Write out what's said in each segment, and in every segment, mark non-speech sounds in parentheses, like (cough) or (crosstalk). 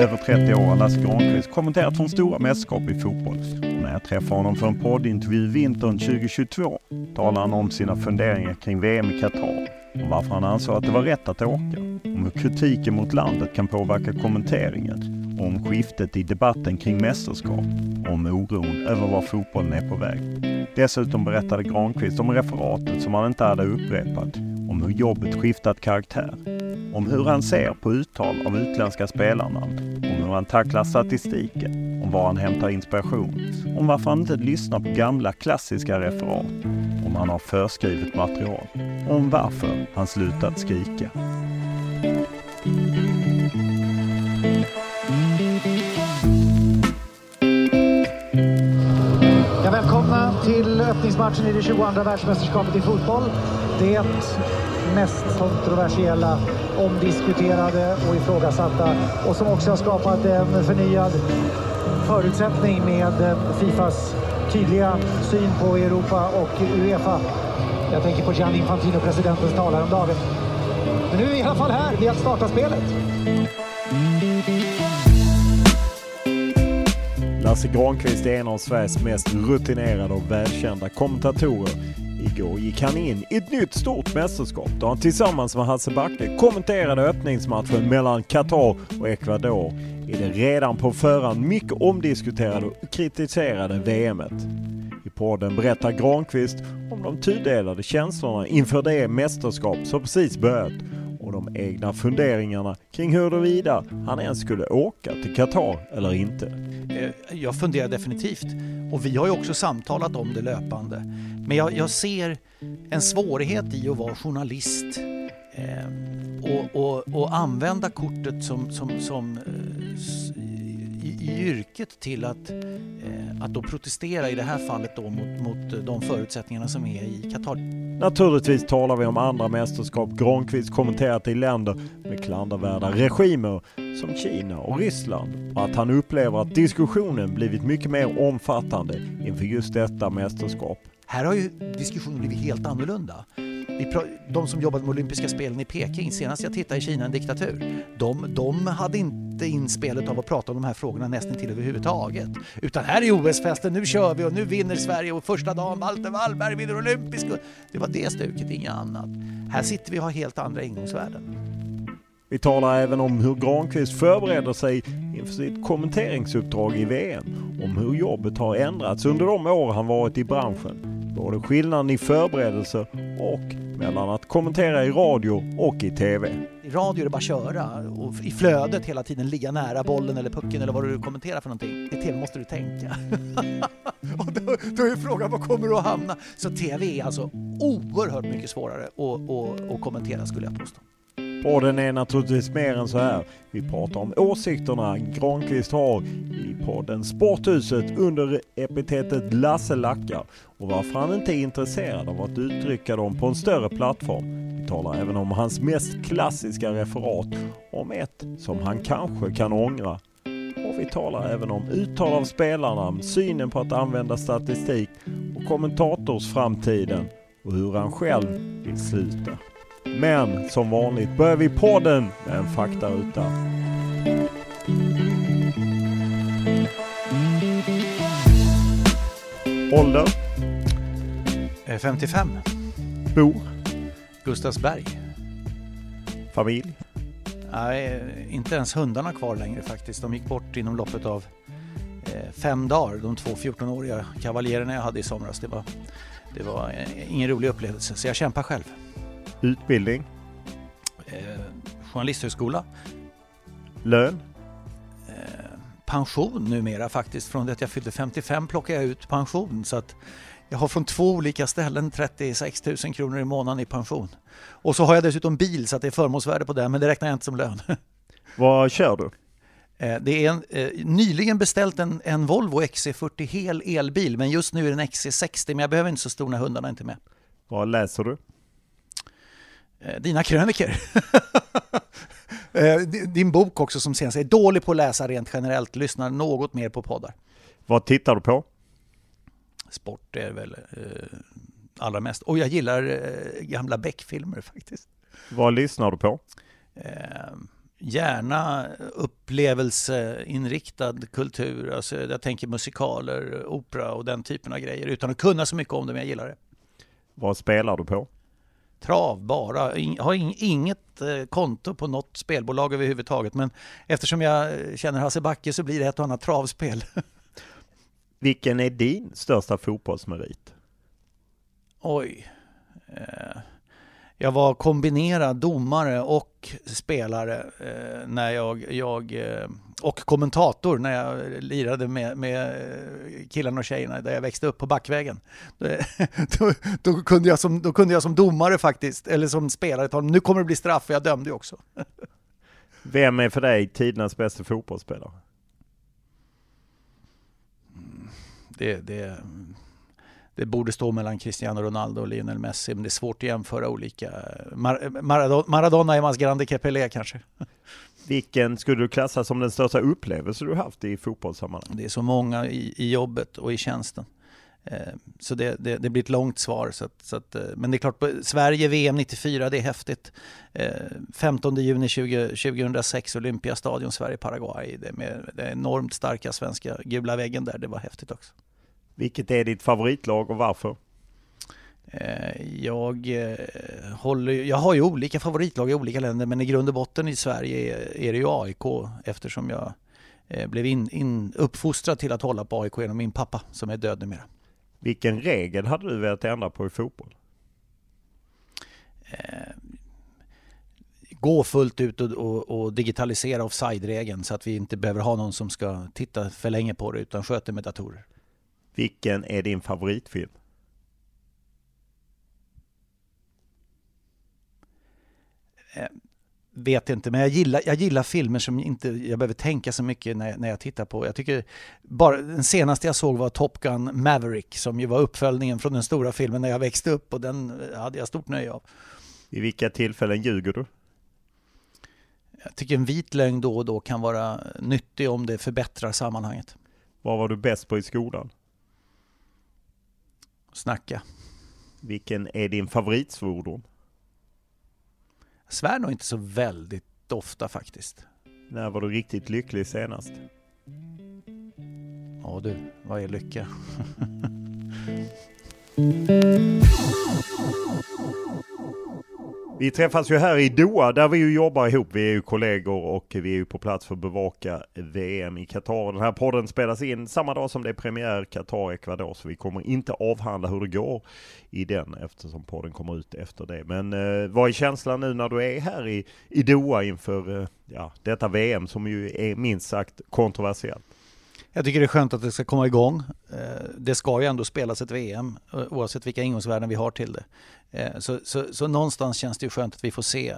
Över 30 år har Lasse Granqvist kommenterat från stora mästerskap i fotboll. Och när jag träffade honom för en poddintervju vintern 2022 talade han om sina funderingar kring VM i Qatar. Om varför han ansåg att det var rätt att åka. Om hur kritiken mot landet kan påverka kommenteringen. Och om skiftet i debatten kring mästerskap. Och om oron över var fotbollen är på väg. Dessutom berättade Granqvist om referatet som han inte hade upprepat. Om hur jobbet skiftat karaktär om hur han ser på uttal av utländska spelarnamn, om hur han tacklar statistiken, om var han hämtar inspiration, om varför han inte lyssnar på gamla klassiska referat, om han har förskrivet material, och om varför han slutat skrika. Ja, välkomna till öppningsmatchen i det 22 världsmästerskapet i fotboll. Det mest kontroversiella, omdiskuterade och ifrågasatta och som också har skapat en förnyad förutsättning med Fifas tydliga syn på Europa och Uefa. Jag tänker på Gianni Infantino, presidentens tal häromdagen. Men nu är vi i alla fall här, vi har startat spelet. Lasse Granqvist är en av Sveriges mest rutinerade och välkända kommentatorer Igår gick han in i ett nytt stort mästerskap då han tillsammans med Hasse Backe kommenterade öppningsmatchen mellan Qatar och Ecuador i det redan på förhand mycket omdiskuterade och kritiserade VMet. I podden berättar Granqvist om de tudelade känslorna inför det mästerskap som precis börjat och de egna funderingarna kring huruvida han ens skulle åka till Qatar eller inte. Eh, jag funderar definitivt och vi har ju också samtalat om det löpande. Men jag, jag ser en svårighet i att vara journalist eh, och, och, och, använda kortet som, som, som eh, i, i, yrket till att, eh, att då protestera i det här fallet då mot, mot de förutsättningarna som är i Qatar. Naturligtvis talar vi om andra mästerskap Granqvist kommenterat i länder med klandervärda regimer som Kina och Ryssland och att han upplever att diskussionen blivit mycket mer omfattande inför just detta mästerskap. Här har ju diskussionen blivit helt annorlunda. De som jobbade med olympiska spelen i Peking, senast jag tittade i Kina, en diktatur, de, de hade inte inspelet av att prata om de här frågorna nästan till överhuvudtaget. Utan här är OS-festen, nu kör vi och nu vinner Sverige och första dagen Walter Wallberg vinner olympisk. Det var det stuket, inget annat. Här sitter vi och har helt andra ingångsvärden. Vi talar även om hur Granqvist förbereder sig inför sitt kommenteringsuppdrag i VM. Om hur jobbet har ändrats under de år han varit i branschen både skillnaden i förberedelser och mellan att kommentera i radio och i TV. I radio är det bara att köra och i flödet hela tiden ligga nära bollen eller pucken eller vad du kommenterar för någonting. I TV måste du tänka. (laughs) och då, då är frågan var kommer du att hamna? Så TV är alltså oerhört mycket svårare att, att, att kommentera skulle jag påstå. Podden är naturligtvis mer än så här. Vi pratar om åsikterna Granqvist har i podden Sporthuset under epitetet Lasse Lackar och varför han inte är intresserad av att uttrycka dem på en större plattform. Vi talar även om hans mest klassiska referat, om ett som han kanske kan ångra. Och vi talar även om uttal av spelarna, synen på att använda statistik och kommentatorsframtiden och hur han själv vill sluta. Men som vanligt börjar vi podden med en faktaruta. Ålder? 55. Bor? Gustavsberg. Familj? Nej, inte ens hundarna kvar längre faktiskt. De gick bort inom loppet av eh, fem dagar, de två 14-åriga kavaljererna jag hade i somras. Det var, det var eh, ingen rolig upplevelse, så jag kämpar själv. Utbildning? Eh, journalisthögskola. Lön? Eh, pension numera faktiskt. Från det att jag fyllde 55 plockar jag ut pension. Så att jag har från två olika ställen 36 000 kronor i månaden i pension. Och så har jag dessutom bil så att det är förmånsvärde på det, men det räknar jag inte som lön. (laughs) Vad kör du? Eh, det är en, eh, nyligen beställt en, en Volvo XC40 hel elbil, men just nu är det en XC60, men jag behöver inte så stor när hundarna är inte med. Vad läser du? Eh, dina kröniker. (laughs) Eh, din bok också som sen är dålig på att läsa rent generellt, lyssnar något mer på poddar. Vad tittar du på? Sport är väl eh, allra mest. Och jag gillar eh, gamla Beck-filmer faktiskt. Vad lyssnar du på? Eh, gärna upplevelseinriktad kultur. Alltså jag tänker musikaler, opera och den typen av grejer. Utan att kunna så mycket om det, men jag gillar det. Vad spelar du på? Trav bara. Jag har inget eh, konto på något spelbolag överhuvudtaget men eftersom jag känner Hasse Backe så blir det ett och annat travspel. (laughs) Vilken är din största fotbollsmerit? Oj. Eh, jag var kombinerad domare och spelare eh, när jag, jag och kommentator när jag lirade med, med killarna och tjejerna där jag växte upp på Backvägen. Då, (laughs) då, kunde jag som, då kunde jag som domare faktiskt, eller som spelare, ta nu kommer det bli straff, för jag dömde ju också. (laughs) Vem är för dig tidernas bästa fotbollsspelare? Det, det, det borde stå mellan Cristiano Ronaldo och Lionel Messi, men det är svårt att jämföra olika. Mar Maradona, är Mas Grande que Pelé kanske. (laughs) Vilken skulle du klassa som den största upplevelse du haft i fotbollssammanhang? Det är så många i, i jobbet och i tjänsten. Eh, så det, det, det, blir ett långt svar. Så att, så att, eh, men det är klart, Sverige VM 94, det är häftigt. 15 eh, juni 20, 2006, Olympiastadion, Sverige-Paraguay. Det med det enormt starka svenska gula väggen där, det var häftigt också. Vilket är ditt favoritlag och varför? Eh, jag, eh, håller, jag har ju olika favoritlag i olika länder men i grund och botten i Sverige är det ju AIK eftersom jag eh, blev in, in, uppfostrad till att hålla på AIK genom min pappa som är död numera. Vilken regel hade du velat ändra på i fotboll? gå fullt ut och, och, och digitalisera offside-regeln så att vi inte behöver ha någon som ska titta för länge på det utan sköter med datorer. Vilken är din favoritfilm? Vet inte, men jag gillar, jag gillar filmer som inte jag behöver tänka så mycket när, när jag tittar på. Jag tycker bara, den senaste jag såg var Top Gun Maverick som ju var uppföljningen från den stora filmen när jag växte upp och den hade jag stort nöje av. I vilka tillfällen ljuger du? Jag tycker en vit lögn då och då kan vara nyttig om det förbättrar sammanhanget. Vad var du bäst på i skolan? Snacka. Vilken är din favoritsvordom? Svär nog inte så väldigt ofta faktiskt. När var du riktigt lycklig senast? Ja du, vad är lycka? (laughs) Vi träffas ju här i Doha där vi ju jobbar ihop. Vi är ju kollegor och vi är ju på plats för att bevaka VM i Qatar. Den här podden spelas in samma dag som det är premiär Qatar-Ecuador så vi kommer inte avhandla hur det går i den eftersom podden kommer ut efter det. Men eh, vad är känslan nu när du är här i, i Doha inför eh, ja, detta VM som ju är minst sagt kontroversiellt? Jag tycker det är skönt att det ska komma igång. Eh, det ska ju ändå spelas ett VM eh, oavsett vilka ingångsvärden vi har till det. Eh, så, så, så någonstans känns det ju skönt att vi får se eh,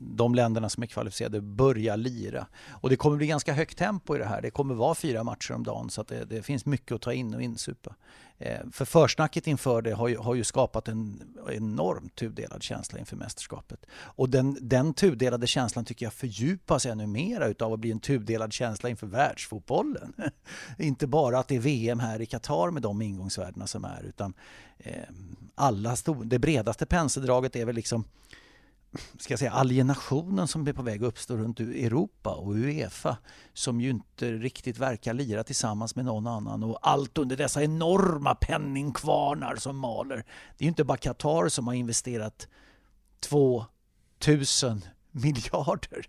de länderna som är kvalificerade börja lira. Och det kommer bli ganska högt tempo i det här. Det kommer vara fyra matcher om dagen så att det, det finns mycket att ta in och insupa. Eh, för försnacket inför det har ju, har ju skapat en enormt tudelad känsla inför mästerskapet. Och den, den tudelade känslan tycker jag fördjupas ännu mer utav att bli en tudelad känsla inför världsfotbollen. (laughs) Inte bara att det är VM här i Qatar med de ingångsvärdena som är utan Eh, alla stor, det bredaste penseldraget är väl liksom ska jag säga, alienationen som är på väg att uppstå runt Europa och Uefa som ju inte riktigt verkar lira tillsammans med någon annan och allt under dessa enorma penningkvarnar som maler. Det är ju inte bara Qatar som har investerat 2000 miljarder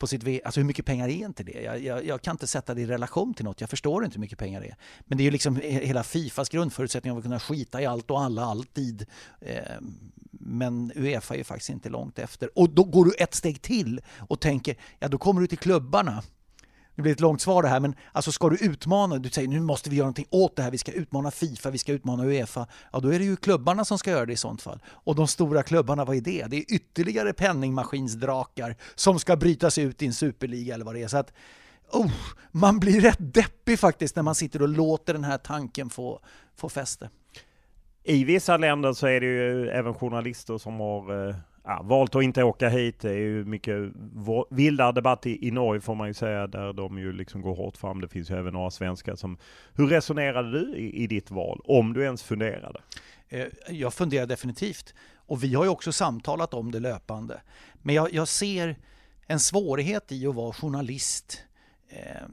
på sitt v Alltså hur mycket pengar är inte det? Jag, jag, jag, kan inte sätta det i relation till något. Jag förstår inte hur mycket pengar det är. Men det är ju liksom hela Fifas grundförutsättning att kunna skita i allt och alla alltid. Ehm, men Uefa är ju faktiskt inte långt efter. Och då går du ett steg till och tänker, ja då kommer du till klubbarna. Det blir ett långt svar det här, men alltså ska du utmana, du säger nu måste vi göra någonting åt det här, vi ska utmana Fifa, vi ska utmana Uefa. Ja, då är det ju klubbarna som ska göra det i sånt fall. Och de stora klubbarna, vad är det? Det är ytterligare penningmaskinsdrakar som ska brytas ut i en superliga eller vad det är. Så att, oh, man blir rätt deppig faktiskt när man sitter och låter den här tanken få, få fäste. I vissa länder så är det ju även journalister som har eh, ja, valt att inte åka hit. Det är ju mycket vildare debatt i, i Norge får man ju säga, där de ju liksom går hårt fram. Det finns ju även några svenskar som... Hur resonerade du i, i ditt val, om du ens funderade? Eh, jag funderar definitivt. Och vi har ju också samtalat om det löpande. Men jag, jag ser en svårighet i att vara journalist eh,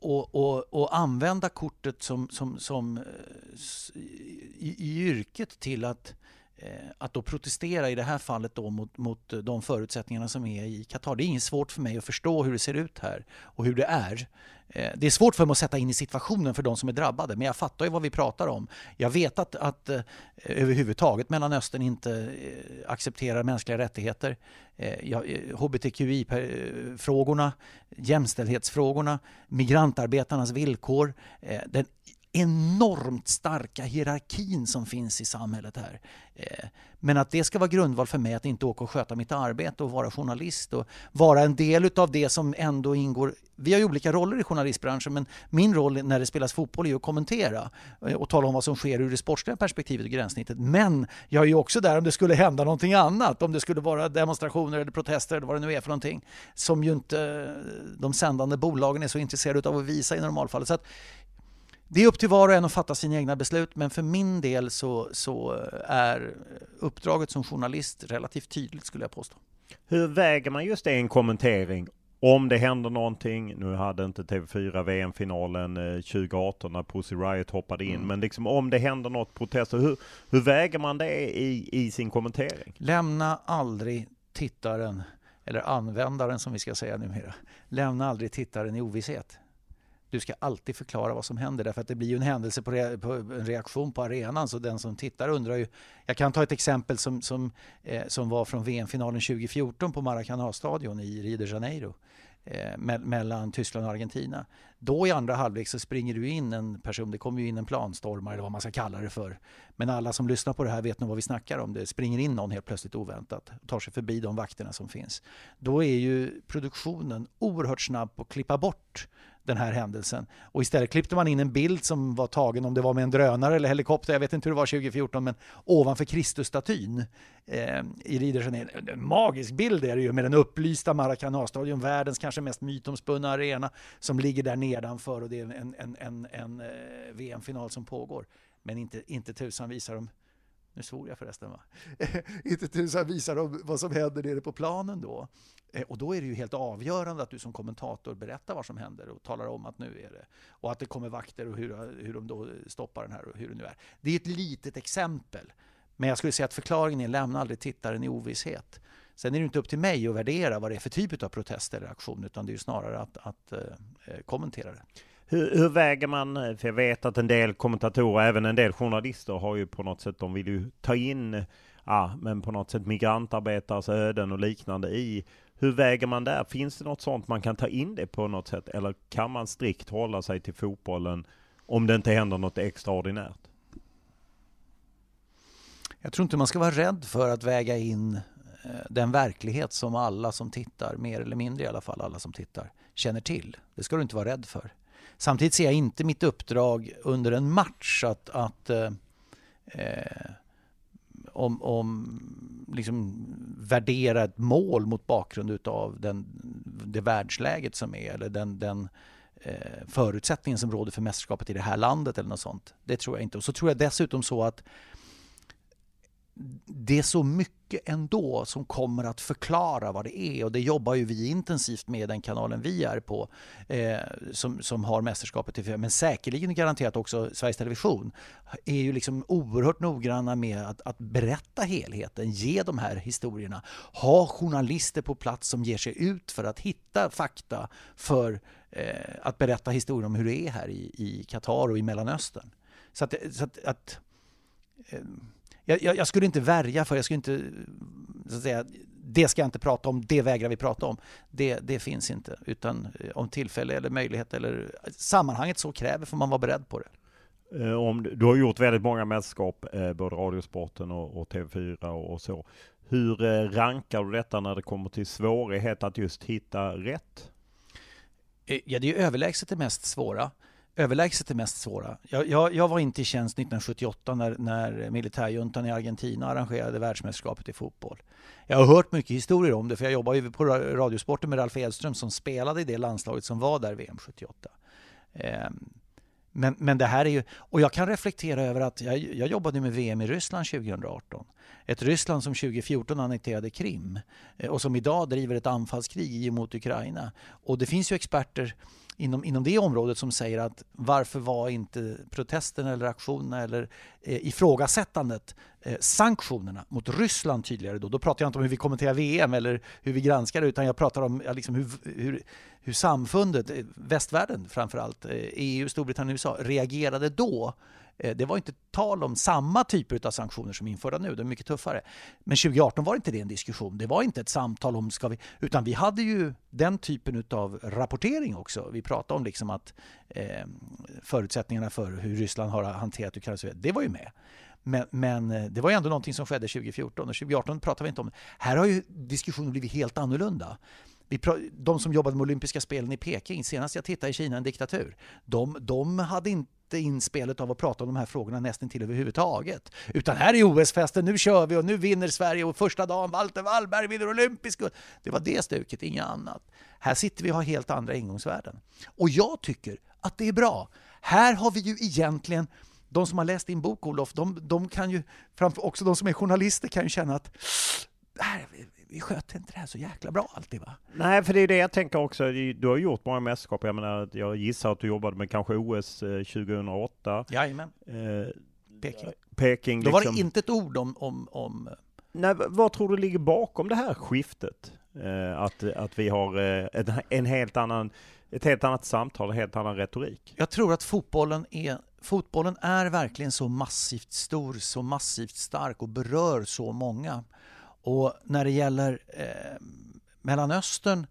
och, och, och, använda kortet som, som, som eh, i, i yrket till att eh, Eh, att då protestera i det här fallet då mot, mot de förutsättningarna som är i Qatar. Det är inget svårt för mig att förstå hur det ser ut här och hur det är. Eh, det är svårt för mig att sätta in i situationen för de som är drabbade, men jag fattar ju vad vi pratar om. Jag vet att, att eh, överhuvudtaget Mellanöstern inte accepterar mänskliga rättigheter. HBTQI-frågorna, jämställdhetsfrågorna, migrantarbetarnas villkor, den enormt starka hierarkin som finns i samhället här. Eh, men att det ska vara grundval för mig att inte åka och sköta mitt arbete och vara journalist och vara en del av det som ändå ingår. Vi har ju olika roller i journalistbranschen men min roll när det spelas fotboll är att kommentera eh, och tala om vad som sker ur det sportsliga perspektivet och gränssnittet. Men jag är ju också där om det skulle hända någonting annat, om det skulle vara demonstrationer eller protester eller vad det nu är för någonting som ju inte eh, de sändande bolagen är så intresserade av att visa i normalfallet. Så att det är upp till var och en att fatta sina egna beslut men för min del så, så är uppdraget som journalist relativt tydligt skulle jag påstå. Hur väger man just det i en kommentering? Om det händer någonting, nu hade inte TV4 VM-finalen 2018 när Pussy Riot hoppade in, mm. men liksom om det händer något protester, hur, hur väger man det i, i sin kommentering? Lämna aldrig tittaren, eller användaren som vi ska säga numera, lämna aldrig tittaren i ovisshet du ska alltid förklara vad som händer därför att det blir ju en händelse på, re, på en reaktion på arenan så den som tittar undrar ju. Jag kan ta ett exempel som, som, eh, som var från VM-finalen 2014 på Maracanã-stadion i Rio de Janeiro eh, me mellan Tyskland och Argentina. Då i andra halvlek så springer du in en person, det kommer ju in en planstormare eller vad man ska kalla det för. Men alla som lyssnar på det här vet nog vad vi snackar om. Det springer in någon helt plötsligt oväntat och tar sig förbi de vakterna som finns. Då är ju produktionen oerhört snabb på att klippa bort den här händelsen. Och istället klippte man in en bild som var tagen, om det var med en drönare eller helikopter, jag vet inte hur det var 2014, men ovanför Kristusstatyn eh, i Rio de Janeiro. En magisk bild är det ju med den upplysta Maracanã-stadion, världens kanske mest mytomspunna arena som ligger där nedanför och det är en, en, en, en eh, VM-final som pågår. Men inte, inte tusan visar de nu svor jag förresten va? (laughs) inte tusan visar de vad som händer nere på planen då. Eh, och då är det ju helt avgörande att du som kommentator berättar vad som händer och talar om att nu är det. Och att det kommer vakter och hur, hur de då stoppar den här och hur det nu är. Det är ett litet exempel. Men jag skulle säga att förklaringen är lämna aldrig tittaren i ovisshet. Sen är det inte upp till mig att värdera vad det är för typ av protest eller aktion utan det är snarare att, att eh, kommentera det. Hur, hur, väger man, eh, för jag vet att en del kommentatorer, även en del journalister har ju på något sätt, de vill ju ta in, ja, men på något sätt migrantarbetares öden och liknande i. Hur väger man där? Finns det något sånt man kan ta in det på något sätt? Eller kan man strikt hålla sig till fotbollen om det inte händer något extraordinärt? Jag tror inte man ska vara rädd för att väga in eh, den verklighet som alla som tittar, mer eller mindre i alla fall alla som tittar, känner till. Det ska du inte vara rädd för. Samtidigt ser jag inte mitt uppdrag under en match att, att eh, eh om, om liksom värdera ett mål mot bakgrund av den, det världsläget som är eller den, den eh, förutsättningen som råder för mästerskapet i det här landet eller något sånt. Det tror jag inte. Och så tror jag dessutom så att det är så mycket ändå som kommer att förklara vad det är och det jobbar ju vi intensivt med den kanalen vi är på eh, som, som har mästerskapet till Men säkerligen garanterat också Sveriges Television är ju liksom oerhört noggranna med att, att berätta helheten, ge de här historierna, ha journalister på plats som ger sig ut för att hitta fakta för eh, att berätta historien om hur det är här i Qatar och i Mellanöstern. Så att, så att, att eh, jag, jag, jag, skulle inte värja för, jag skulle inte så att säga, det ska jag inte prata om, det vägrar vi prata om. Det, det finns inte. Utan eh, om tillfälle eller möjlighet eller sammanhanget så kräver får man vara beredd på det. Eh, om, du har gjort väldigt många mästerskap, eh, både Radiosporten och, och TV4 och, och, så. Hur rankar du detta när det kommer till svårighet att just hitta rätt? Ja, det är överlägset det mest svåra överlägset det mest svåra. Jag, jag, jag, var inte i tjänst 1978 när, när militärjuntan i Argentina arrangerade världsmästerskapet i fotboll. Jag har hört mycket historier om det för jag jobbar ju på Radiosporten med Ralf Edström som spelade i det landslaget som var där VM 78. Eh, men, men det här är ju, och jag kan reflektera över att jag, jag jobbade med VM i Ryssland 2018. Ett Ryssland som 2014 annekterade Krim eh, och som idag driver ett anfallskrig mot Ukraina. Och det finns ju experter inom, inom det området som säger att varför var inte protesterna, eller aktionerna eller eh, ifrågasättandet eh, sanktionerna mot Ryssland tydligare då? Då pratar jag inte om hur vi kommenterar VM eller hur vi granskar det utan jag pratar om ja, liksom hur, hur, hur samfundet, eh, västvärlden framförallt, EU, eh, EU, Storbritannien, USA reagerade då Eh, Eh, det var inte tal om samma typer av sanktioner som är införda nu, de är mycket tuffare. Men 2018 var inte det en diskussion, det var inte ett samtal om ska vi, utan vi hade ju den typen av rapportering också. Vi pratade om liksom att eh, förutsättningarna för hur Ryssland har hanterat Ukraina, det var ju med. Men, men, eh, det var ju ändå någonting som skedde 2014 och 2018 pratar vi inte om. Här har ju diskussionen blivit helt annorlunda. Vi, de som jobbade med olympiska spelen i Peking, senast jag tittade i Kina, en diktatur, de, de hade inte inspelet av att prata om de här frågorna nästan till överhuvudtaget. Utan här är OS-festen, nu kör vi och nu vinner Sverige och första dagen Walter Wallberg vinner olympisk guld. Det var det stuket, inget annat. Här sitter vi och har helt andra ingångsvärden. Och jag tycker att det är bra. Här har vi ju egentligen de som har läst din bok Olof, de, de kan ju, också de som är journalister kan ju känna att här, vi sköter inte det här så jäkla bra alltid va? Nej, för det är det jag tänker också. Du har gjort många mästerskap. Jag menar, jag gissar att du jobbade med kanske OS 2008. Eh, Jajamän. Eh, Peking. Peking Då liksom. var det liksom. inte ett ord om, om, om... Nej, vad tror du ligger bakom det här skiftet? Eh, att, att vi har eh, en, en helt annan, ett helt annat samtal, en helt annan retorik? Jag tror att fotbollen är Fotbollen är verkligen så massivt stor, så massivt stark och berör så många. Och när det gäller eh, Mellanöstern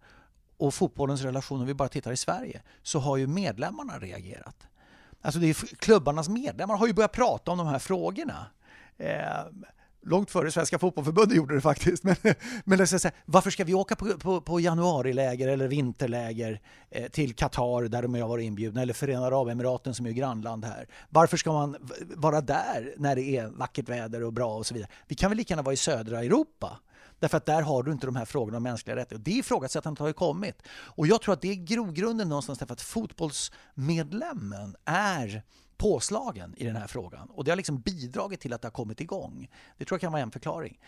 och fotbollens relation, om vi bara tittar i Sverige, så har ju medlemmarna reagerat. Alltså det är, klubbarnas medlemmar har ju börjat prata om de här frågorna. Eh, långt före Svenska Fotbollförbundet gjorde det faktiskt. Men, men det säga, varför ska vi åka på, på, på januariläger eller vinterläger eh, till Qatar där de har varit inbjudna eller Förenade Arabemiraten som är grannland här? Varför ska man vara där när det är vackert väder och bra och så vidare? Vi kan väl lika gärna vara i södra Europa? Därför att där har du inte de här frågorna om mänskliga rättigheter. Det ifrågasättandet har ju kommit. Och jag tror att det är grogrunden någonstans därför att fotbollsmedlemmen är påslagen i den här frågan. Och det har liksom bidragit till att det har kommit igång. Det tror jag kan vara en förklaring.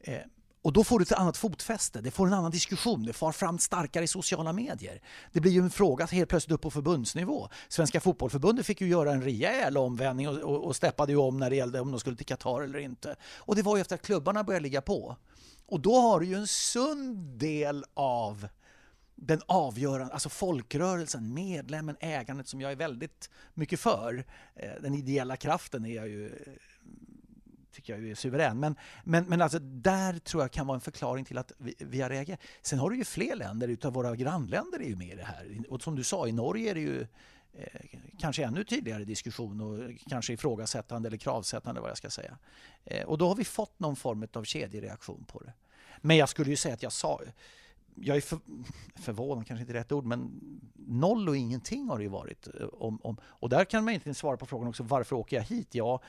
Eh, och då får du ett annat fotfäste, det får en annan diskussion, det far fram starkare i sociala medier. Det blir ju en fråga helt plötsligt upp på förbundsnivå. Svenska fotbollförbundet fick ju göra en rejäl omvändning och, och, och steppade ju om när det gällde om de skulle till Qatar eller inte. Och det var ju efter att klubbarna började ligga på. Och då har du ju en sund del av den avgörande, alltså folkrörelsen, medlemmen, ägandet som jag är väldigt mycket för. Eh, den ideella kraften är jag ju tycker jag är suverän. Men, men, men alltså där tror jag kan vara en förklaring till att vi, vi har reagerat. Sen har du ju fler länder, utav våra grannländer är ju med i det här. Och som du sa, i Norge är det ju eh, kanske ännu tydligare diskussion och kanske ifrågasättande eller kravsättande vad jag ska säga. Eh, och då har vi fått någon form av kedjereaktion på det. Men jag skulle ju säga att jag sa jag är för, förvånad, kanske inte rätt ord, men noll och ingenting har det ju varit. Eh, om, om, och där kan man egentligen svara på frågan också, varför åker jag hit? Ja,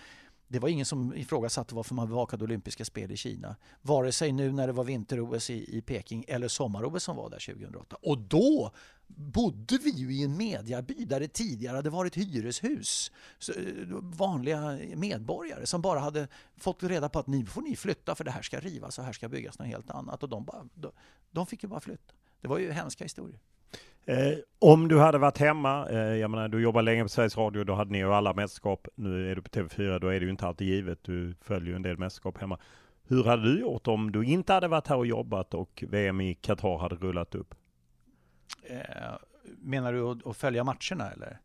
det var ingen som ifrågasatte varför man bevakade olympiska spel i Kina. Vare sig nu när det var vinter-OS i, i Peking eller sommar-OS som var där 2008. Och då bodde vi ju i en mediaby där det tidigare hade varit hyreshus. Så, eh, vanliga medborgare som bara hade fått reda på att nu får ni flytta för det här ska rivas och här ska byggas något helt annat. Och de, bara, de, de fick ju bara flytta. Det var ju hemska historier. Eh, om du hade varit hemma, eh, jag menar du jobbar länge på Sveriges Radio, då hade ni ju alla mästerskap. Nu är du på TV4, då är det ju inte alltid givet. Du följer ju en del mästerskap hemma. Hur hade du gjort om du inte hade varit här och jobbat och VM i Qatar hade rullat upp? Eh, menar du att, att följa matcherna eller?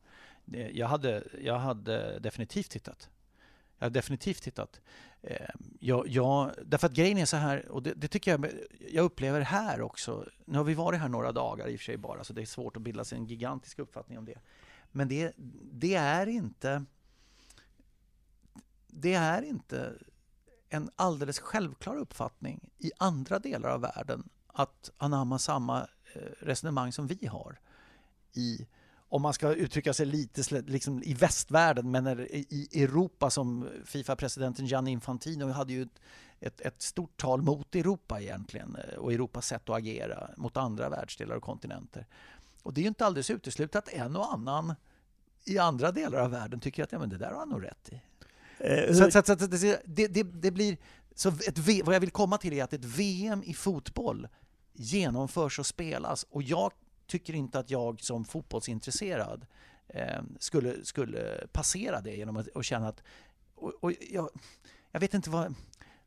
Eh, jag hade, jag hade definitivt tittat. Jag har definitivt tittat. Ehm, jag, jag, därför att grejen är så här, och det, det, tycker jag jag upplever här också. Nu har vi varit här några dagar i och för sig bara, så det är svårt att bilda sig en gigantisk uppfattning om det. Men det, det är inte... Det är inte en alldeles självklar uppfattning i andra delar av världen att anamma samma eh, resonemang som vi har i om man ska uttrycka sig lite liksom i västvärlden, men i Europa som Fifa-presidenten Gianni Infantino hade ju ett, ett, stort tal mot Europa egentligen eh, och Europas sätt att agera mot andra världsdelar och kontinenter. Och det är ju inte alldeles uteslutet att en och annan i andra delar av världen tycker att ja, men det där har han nog rätt i. Eh, så, så, så, det, det, det, blir, så ett, vad jag vill komma till är att ett VM i fotboll genomförs och spelas och jag tycker inte att jag som fotbollsintresserad eh, skulle, skulle passera det genom att och känna att... Och, och jag, jag, vet inte vad...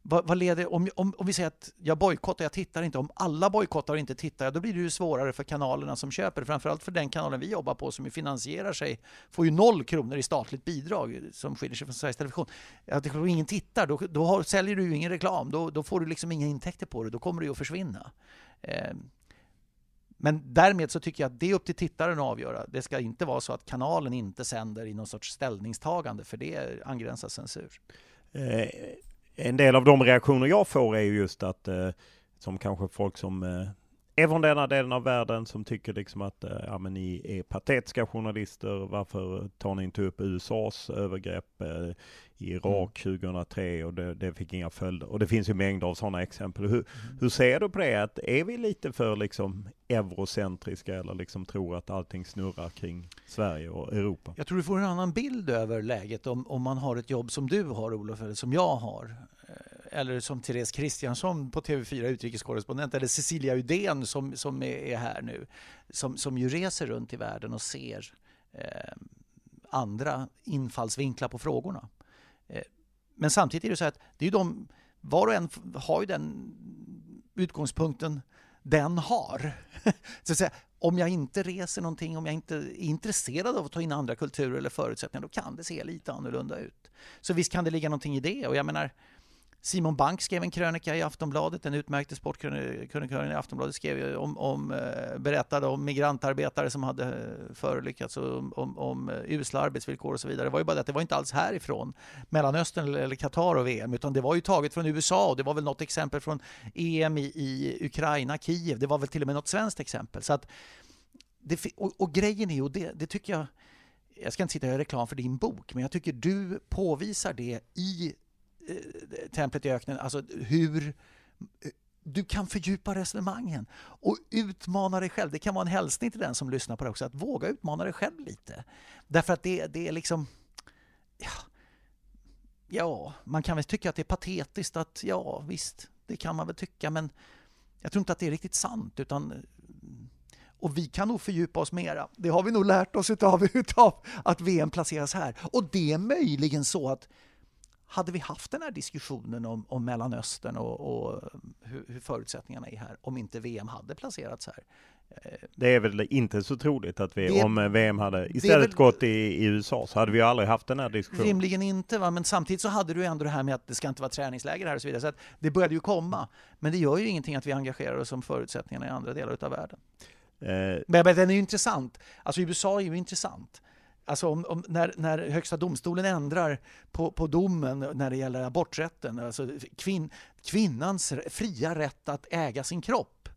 Vad, vad leder, om, om, om vi säger att jag bojkottar, jag tittar inte. Om alla bojkottar och inte tittar, då blir det ju svårare för kanalerna som köper. Framförallt för den kanalen vi jobbar på som finansierar sig, får ju noll kronor i statligt bidrag som skiljer sig från Sveriges Television. Att ingen tittar, då, då har, säljer du ju ingen reklam. Då, då får du liksom inga intäkter på det. Då kommer det ju att försvinna. Eh, men därmed så tycker jag att det är upp till tittaren att avgöra. Det ska inte vara så att kanalen inte sänder i någon sorts ställningstagande, för det angränsar censur. Eh, en del av de reaktioner jag får är ju just att, eh, som kanske folk som eh, är från denna delen av världen som tycker liksom att eh, ja, men ni är patetiska journalister. Varför tar ni inte upp USAs övergrepp eh, i Irak mm. 2003 och det, det, fick inga följder. Och det finns ju mängder av sådana exempel. Hur, mm. hur ser du på det? Att är vi lite för liksom eurocentriska eller liksom tror att allting snurrar kring Sverige och Europa? Jag tror du får en annan bild över läget om, om man har ett jobb som du har Olof, eller som jag har eller som Therese Kristiansson på TV4 utrikeskorrespondent eller Cecilia Udén som, som är här nu som, som ju reser runt i världen och ser eh, andra infallsvinklar på frågorna. Eh, men samtidigt är det så att det är de, var och en har ju den utgångspunkten den har. (laughs) så att säga, om jag inte reser någonting, om jag inte är intresserad av att ta in andra kulturer eller förutsättningar, då kan det se lite annorlunda ut. Så visst kan det ligga någonting i det. Och jag menar, Simon Bank skrev en krönika i Aftonbladet, den utmärkte sportkrönikören i Aftonbladet skrev om, om, eh, berättade om migrantarbetare som hade eh, förolyckats och om, om, om eh, usla arbetsvillkor och så vidare. Det var ju bara det att det var inte alls härifrån Mellanöstern eller Qatar och VM utan det var ju taget från USA och det var väl något exempel från EM i, i Ukraina, Kiev. Det var väl till och med något svenskt exempel. Så att det, och, och grejen är, och det, det tycker jag jag ska inte sitta och göra reklam för din bok, men jag tycker du påvisar det i Eh, templet i öknen, alltså hur eh, du kan fördjupa resonemangen och utmana dig själv. Det kan vara en hälsning till den som lyssnar på det också, att våga utmana dig själv lite. Därför att det, det är liksom... Ja, ja, man kan väl tycka att det är patetiskt att ja, visst, det kan man väl tycka, men jag tror inte att det är riktigt sant. Utan, eh, och vi kan nog fördjupa oss mera. Det har vi nog lärt oss utav, (laughs) utav att VM placeras här. Och det är möjligen så att hade vi haft den här diskussionen om, om Mellanöstern och, och hur, hur, förutsättningarna är här om inte VM hade placerats här? Det är väl inte så troligt att vi, det, om VM hade istället väl, gått i, i, USA så hade vi aldrig haft den här diskussionen. Rimligen inte, va? men samtidigt så hade du ändå det här med att det ska inte vara träningsläger här och så vidare. Så att det började ju komma. Men det gör ju ingenting att vi engagerar oss om förutsättningarna i andra delar av världen. Eh. Men, men den är ju intressant. Alltså USA är ju intressant. Alltså om, om, när, när Högsta domstolen ändrar på, på domen när det gäller aborträtten, alltså kvin, kvinnans fria rätt att äga sin kropp,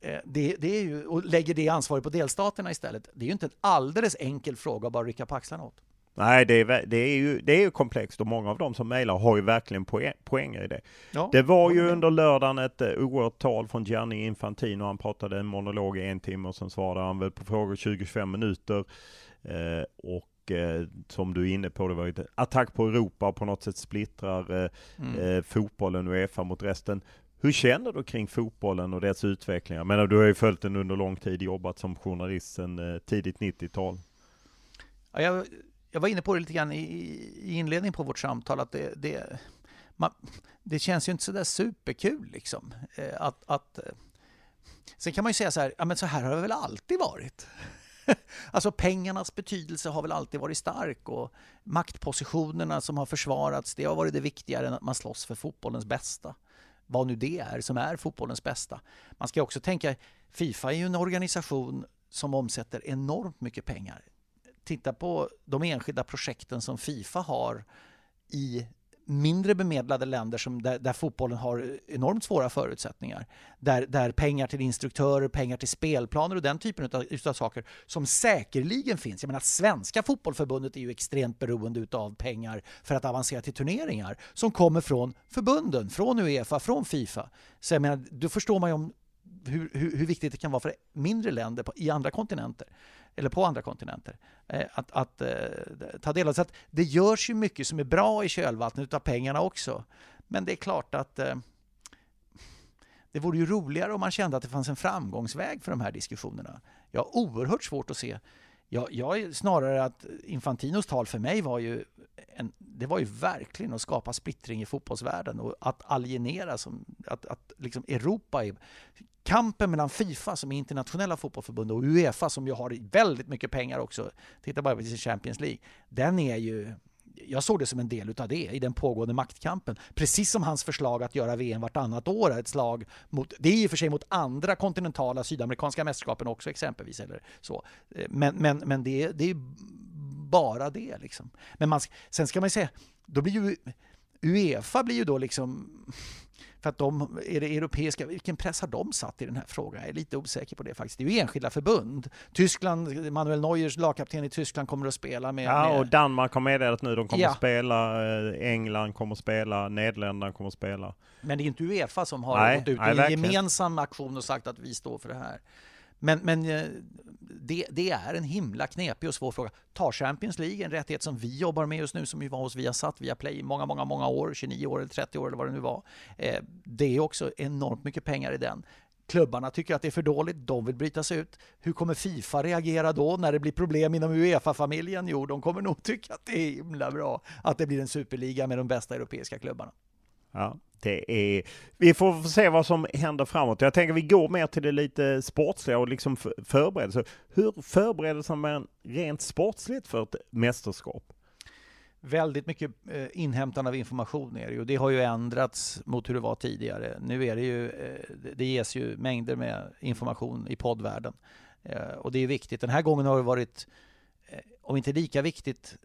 eh, det, det, är ju, och lägger det ansvaret på delstaterna istället. Det är ju inte en alldeles enkel fråga att bara rycka på axlarna åt. Nej, det är, det är, ju, det är ju komplext och många av dem som mejlar har ju verkligen poäng, poänger i det. Ja, det var ju under lördagen ett uh, oerhört tal från Gianni Infantino. Han pratade en monolog i en timme och sen svarade han väl på frågor 20-25 minuter. Eh, och eh, som du är inne på, det var ju attack på Europa och på något sätt splittrar eh, mm. fotbollen och Uefa mot resten. Hur känner du kring fotbollen och dess utveckling? Jag menar, du har ju följt den under lång tid, jobbat som journalist sedan tidigt 90-tal. Ja, jag, jag, var inne på det lite grann i, i inledningen på vårt samtal, att det, det, man, det känns ju inte sådär superkul liksom. Att, att, sen kan man ju säga så här, ja men så här har det väl alltid varit. (laughs) alltså pengarnas betydelse har väl alltid varit stark och maktpositionerna som har försvarats, det har varit det viktigare än att man slåss för fotbollens bästa. Vad nu det är som är fotbollens bästa. Man ska också tänka, Fifa är ju en organisation som omsätter enormt mycket pengar. Titta på de enskilda projekten som Fifa har i mindre bemedlade länder som, där, där, fotbollen har enormt svåra förutsättningar. Där, där pengar till instruktörer, pengar till spelplaner och den typen av, utav saker som säkerligen finns. Jag menar svenska fotbollförbundet är ju extremt beroende utav pengar för att avancera till turneringar som kommer från förbunden, från Uefa, från Fifa. Så jag menar, då förstår man ju om hur, hur, hur, viktigt det kan vara för mindre länder på, i andra kontinenter eller på andra kontinenter eh, att, att eh, ta del av. Så att det görs ju mycket som är bra i kölvattnet av pengarna också. Men det är klart att eh, det vore ju roligare om man kände att det fanns en framgångsväg för de här diskussionerna. Jag har oerhört svårt att se jag, jag snarare att Infantinos tal för mig var ju en, det var ju verkligen att skapa splittring i fotbollsvärlden och att alienera som att, att liksom Europa är kampen mellan Fifa som är internationella fotbollförbund och Uefa som ju har väldigt mycket pengar också. Titta bara på Champions League. Den är ju jag såg det som en del av det i den pågående maktkampen. Precis som hans förslag att göra VM vartannat år är ett slag mot, det är i och för sig mot andra kontinentala sydamerikanska mästerskapen också exempelvis. Eller så. Eh, men, men, men det, det är bara det liksom. Men man, sen ska man ju säga, då blir ju Uefa blir ju då liksom för att de, är det europeiska, vilken press har de satt i den här frågan? Jag är lite osäker på det faktiskt. Det är ju enskilda förbund. Tyskland, Manuel Neuers lagkapten i Tyskland kommer att spela med... Ja, med... och Danmark har meddelat nu, de kommer ja. att spela, eh, England kommer att spela, Nederländerna kommer att spela. Men det är inte Uefa som har nej, gått ut i en gemensam aktion och sagt att vi står för det här. Men, men eh, det, det, är en himla knepig och svår fråga. Tar Champions League, en rättighet som vi jobbar med just nu, som vi var hos Viasat, Viaplay i många, många, många år, 29 år eller 30 år eller vad det nu var. Eh, det är också enormt mycket pengar i den. Klubbarna tycker att det är för dåligt, de vill bryta sig ut. Hur kommer Fifa reagera då när det blir problem inom Uefa-familjen? Jo, de kommer nog tycka att det är himla bra att det blir en superliga med de bästa europeiska klubbarna. Ja, det är, vi får se vad som händer framåt. Jag tänker vi går mer till det lite sportsliga och liksom förberedelse. Hur förbereder man rent sportsligt för ett mästerskap? Väldigt mycket eh, inhämtande av information är det ju. Det har ju ändrats mot hur det var tidigare. Nu är det ju, eh, det ges ju mängder med information i poddvärlden. Eh, och det är viktigt. Den här gången har det varit om inte lika viktigt,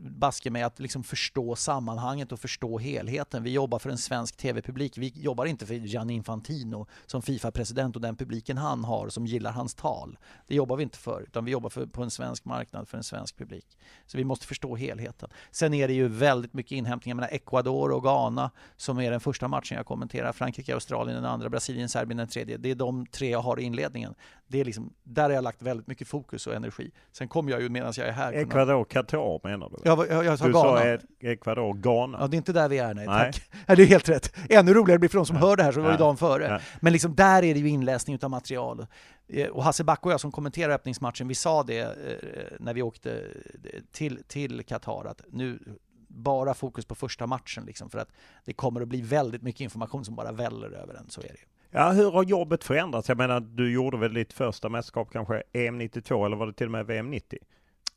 baske mig, att liksom förstå sammanhanget och förstå helheten. Vi jobbar för en svensk tv-publik. Vi jobbar inte för Gianni Infantino som Fifa-president och den publiken han har som gillar hans tal. Det jobbar vi inte för, utan vi jobbar för, på en svensk marknad för en svensk publik. Så vi måste förstå helheten. Sen är det ju väldigt mycket inhämtningar menar Ecuador och Ghana som är den första matchen jag kommenterar. Frankrike, Australien den andra, Brasilien, Serbien den tredje. Det är de tre jag har i inledningen. Det är liksom, där har jag lagt väldigt mycket fokus och energi. Sen kommer jag ju medan jag är här. Ecuador, Qatar menar du? Ja, jag, jag sa du Ghana. sa Ecuador, Ghana. Ja, det är inte där vi är, nej. Nej. Tack. Ja, det är helt rätt. Ännu roligare blir för de som hör det här, så var det Ja. dagen före. Ja. Men liksom där är det ju inläsning av material. Eh, Och Hasse Backe och jag som kommenterar öppningsmatchen, vi sa det eh, när vi åkte eh, till, till Qatar, att nu bara fokus på första matchen liksom, för att det kommer att bli väldigt mycket information som bara väller över en, så är det ju. Ja, hur har jobbet förändrats? Jag menar, du gjorde väl ditt första mästerskap kanske EM 92 eller var det till och med VM 90?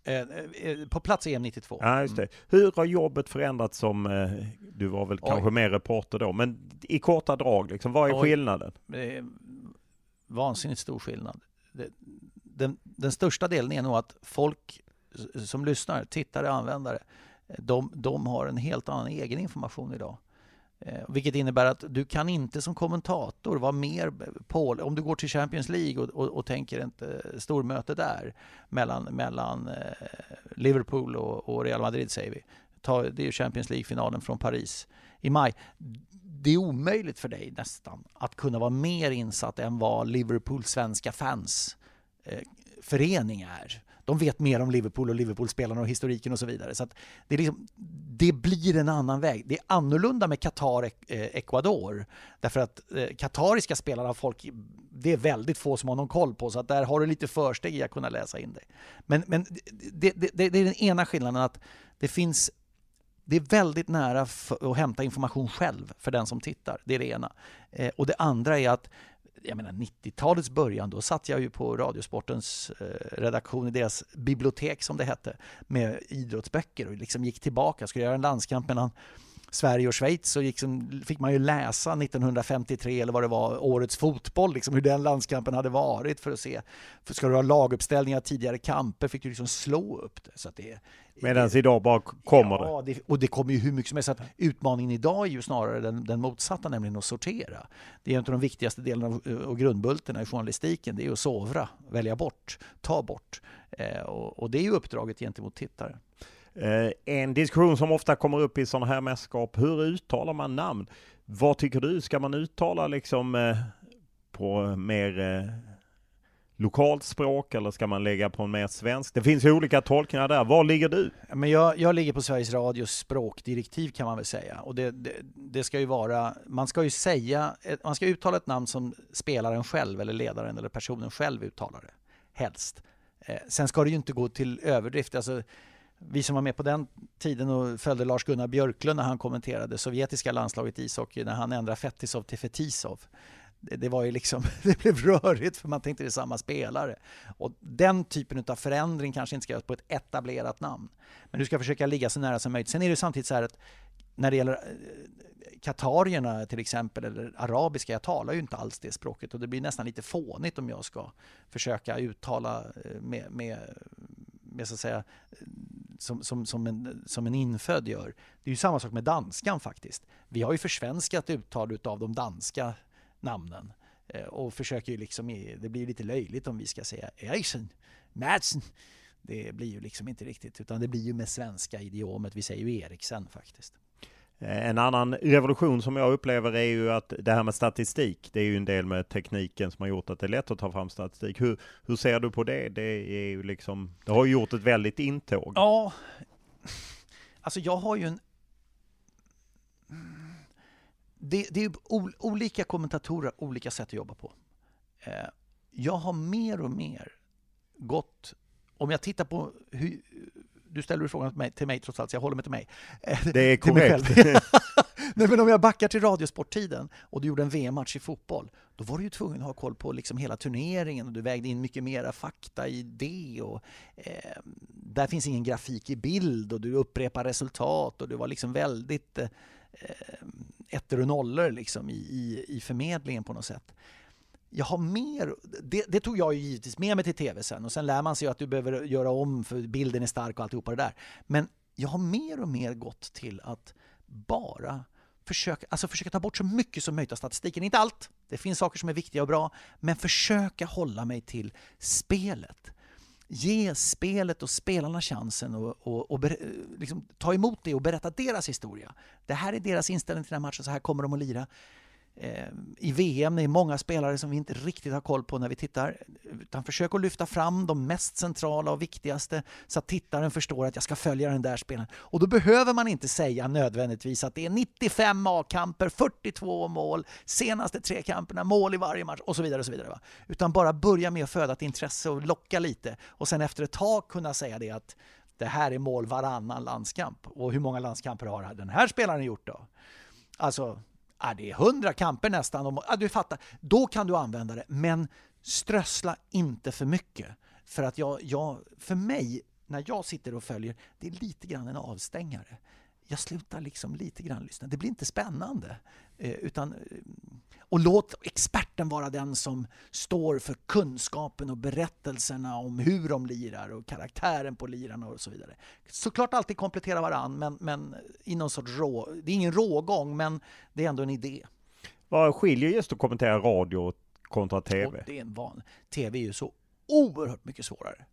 Eh, eh, På plats EM 92. Ja, just det. Hur har jobbet förändrats som, eh, du var väl Oj. kanske mer reporter då, men i korta drag liksom, vad är Oj. skillnaden? Vansinnigt stor skillnad. Den, den största delen är nog att folk som lyssnar, tittare, användare, de, de har en helt annan egen information idag. Eh, vilket innebär att du kan inte som kommentator vara mer på, om du går till Champions League och, och, och tänker ett eh, stormöte där mellan, mellan eh, Liverpool och, och Real Madrid säger vi. Ta, det är ju Champions League-finalen från Paris i maj. Det är omöjligt för dig nästan att kunna vara mer insatt än vad Liverpools svenska fans eh, förening är. De vet mer om Liverpool och Liverpool-spelarna och historiken och så vidare. Så att det, är liksom, det blir en annan väg. Det är annorlunda med Qatar, eh, Ecuador. Därför att eh, katariska spelare har folk, det är väldigt få som har någon koll på, så att där har du lite försteg i att kunna läsa in dig. Men, men det, det, det, det är den ena skillnaden, att det finns det är väldigt nära att hämta information själv för den som tittar. Det är det ena. Eh, och det andra är att jag menar 90-talets början, då satt jag ju på Radiosportens eh, redaktion i deras bibliotek som det hette med idrottsböcker och liksom gick tillbaka. Skulle göra en landskamp mellan Sverige och Schweiz så liksom fick man ju läsa 1953 eller vad det var, årets fotboll, liksom hur den landskampen hade varit för att se. För ska du ha laguppställningar tidigare kamper fick du liksom slå upp det. Så att det Medan idag bara kommer det. ja, det. Och det kommer ju hur mycket som helst. Så att utmaningen idag är ju snarare den, den motsatta, nämligen att sortera. Det är en av de viktigaste delarna av, och grundbultarna i journalistiken. Det är att sovra, välja bort, ta bort. Eh, och, och det är ju uppdraget gentemot tittare. Eh, en diskussion som ofta kommer upp i sådana här mästerskap, hur uttalar man namn? Vad tycker du? Ska man uttala liksom eh, på mer eh, lokalt språk eller ska man lägga på en mer svensk? Det finns ju olika tolkningar där. Var ligger du? Men jag, jag ligger på Sveriges Radios språkdirektiv kan man väl säga. Och det, det, det ska ju vara, man ska ju säga, man ska uttala ett namn som spelaren själv eller ledaren eller personen själv uttalar det. Helst. Eh, sen ska det ju inte gå till överdrift. Alltså, vi som var med på den tiden och följde Lars-Gunnar Björklund när han kommenterade sovjetiska landslaget i ishockey när han ändrade Fetisov till Fetisov. Det, det var ju liksom, (laughs) det blev rörigt för man tänkte det är samma spelare. Och den typen av förändring kanske inte ska göras på ett etablerat namn. Men du ska försöka ligga så nära som möjligt. Sen är det samtidigt så här att när det gäller eh, katarierna till exempel, eller arabiska, jag talar ju inte alls det språket och det blir nästan lite fånigt om jag ska försöka uttala eh, med, med, med så att säga, som, som, som, en, som en infödd gör. Det är ju samma sak med danskan faktiskt. Vi har ju försvenskat uttal av de danska namnen eh, och försöker ju liksom, det blir lite löjligt om vi ska säga Eriksen, Madsen. Det blir ju liksom inte riktigt, utan det blir ju med svenska idiomet. Vi säger ju Eriksen faktiskt. Eh, en annan revolution som jag upplever är ju att det här med statistik, det är ju en del med tekniken som har gjort att det är lätt att ta fram statistik. Hur, hur ser du på det? Det är ju liksom, det har ju gjort ett väldigt intåg. Ja, alltså jag har ju en... Det, det är ju ol, olika kommentatorer, olika sätt att jobba på. Eh, jag har mer och mer gått... Om jag tittar på hur... Du ställer frågan till mig, till mig trots allt, så jag håller mig till mig. Eh, Det är korrekt. (laughs) Nej, men om jag backar till Radiosporttiden och du gjorde en VM-match i fotboll, då var du ju tvungen att ha koll på liksom hela turneringen och du vägde in mycket mera fakta i det. Och, eh, där finns ingen grafik i bild och du upprepar resultat och du var liksom väldigt eh, ettor och nollor liksom i, i, i förmedlingen på något sätt. Jag har mer, det, det tog jag ju givetvis med mig till tv sen och sen lär man sig ju att du behöver göra om för bilden är stark och alltihopa det där. Men jag har mer och mer gått till att bara försöka, alltså försöka ta bort så mycket som möjligt av statistiken. Inte allt, det finns saker som är viktiga och bra, men försöka hålla mig till spelet. Ge spelet och spelarna chansen och, och, och ber, liksom, ta emot det och berätta deras historia. Det här är deras inställning till den här matchen, så här kommer de att lira. Eh, i VM, det är många spelare som vi inte riktigt har koll på när vi tittar. Utan försök att lyfta fram de mest centrala och viktigaste så att tittaren förstår att jag ska följa den där spelaren. Och då behöver man inte säga nödvändigtvis att det är 95 A-kamper, 42 mål, senaste tre kamperna, mål i varje match och så vidare. Och så vidare va? Utan bara börja med att föda ett intresse och locka lite och sen efter ett tag kunna säga det att det här är mål varannan landskamp. Och hur många landskamper har den här spelaren gjort då? Alltså, är det är hundra kamper nästan. Ja, du fattar. Då kan du använda det. Men strössla inte för mycket. För att jag, jag, för mig, när jag sitter och följer, det är lite grann en avstängare. Jag slutar liksom lite grann lyssna. Det blir inte spännande. Eh, utan och låt experten vara den som står för kunskapen och berättelserna om hur de lirar och karaktären på lirarna och så vidare. Såklart alltid komplettera varann, men, men i någon sorts rå... Det är ingen rågång, men det är ändå en idé. Vad skiljer just att kommentera radio kontra TV? Och det är en van. TV är ju så oerhört mycket svårare.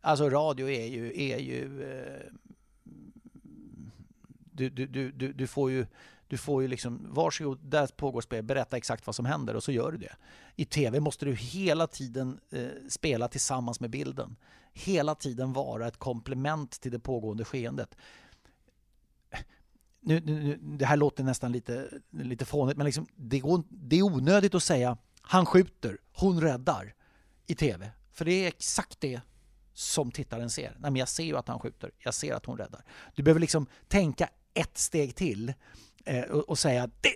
Alltså radio är ju... Är ju eh, du, du, du, du får ju du får ju liksom, varsågod, där pågår spel, berätta exakt vad som händer och så gör du det. I TV måste du hela tiden eh, spela tillsammans med bilden. Hela tiden vara ett komplement till det pågående skeendet. Nu, nu, det här låter nästan lite, lite fånigt, men liksom, det, går, det är onödigt att säga han skjuter, hon räddar i TV. För det är exakt det som tittaren ser. Nej, men jag ser ju att han skjuter, jag ser att hon räddar. Du behöver liksom tänka ett steg till eh, och, och, säga att det är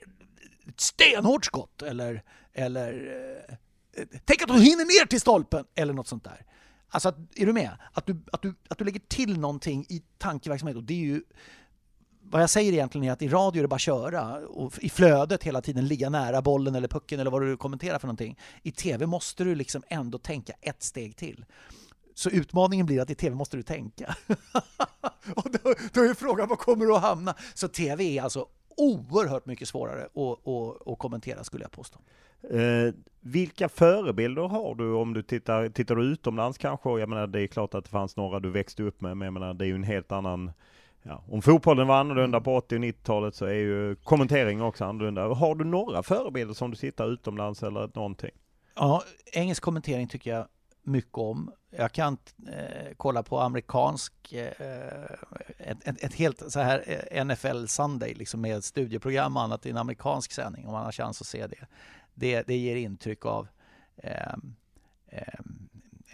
ett stenhårt skott eller, eller eh, eh tänk att hon hinner ner till stolpen eller något sånt där. Alltså, att, är du med? Att du, att, du, att du lägger till någonting i tankeverksamhet och det är ju vad jag säger egentligen är att i radio är det bara att köra och i flödet hela tiden ligga nära bollen eller pucken eller vad du kommenterar för någonting. I TV måste du liksom ändå tänka ett steg till. Så utmaningen blir att i TV måste du tänka. (laughs) och då, då är frågan, var kommer du att hamna? Så TV är alltså oerhört mycket svårare att, att, att kommentera skulle jag påstå. Eh, vilka förebilder har du om du tittar, tittar du utomlands kanske? Jag menar det är klart att det fanns några du växte upp med, men jag menar det är ju en helt annan Ja, om fotbollen var annorlunda på 80 och 90-talet så är ju kommenteringen också annorlunda. Har du några förebilder som du tittar utomlands eller någonting? Ja, engelsk kommentering tycker jag mycket om. Jag kan eh, kolla på amerikansk, eh, ett, ett, ett, helt så här eh, NFL Sunday liksom med studieprogram och annat i en amerikansk sändning om man har chans att se det. Det, det ger intryck av eh,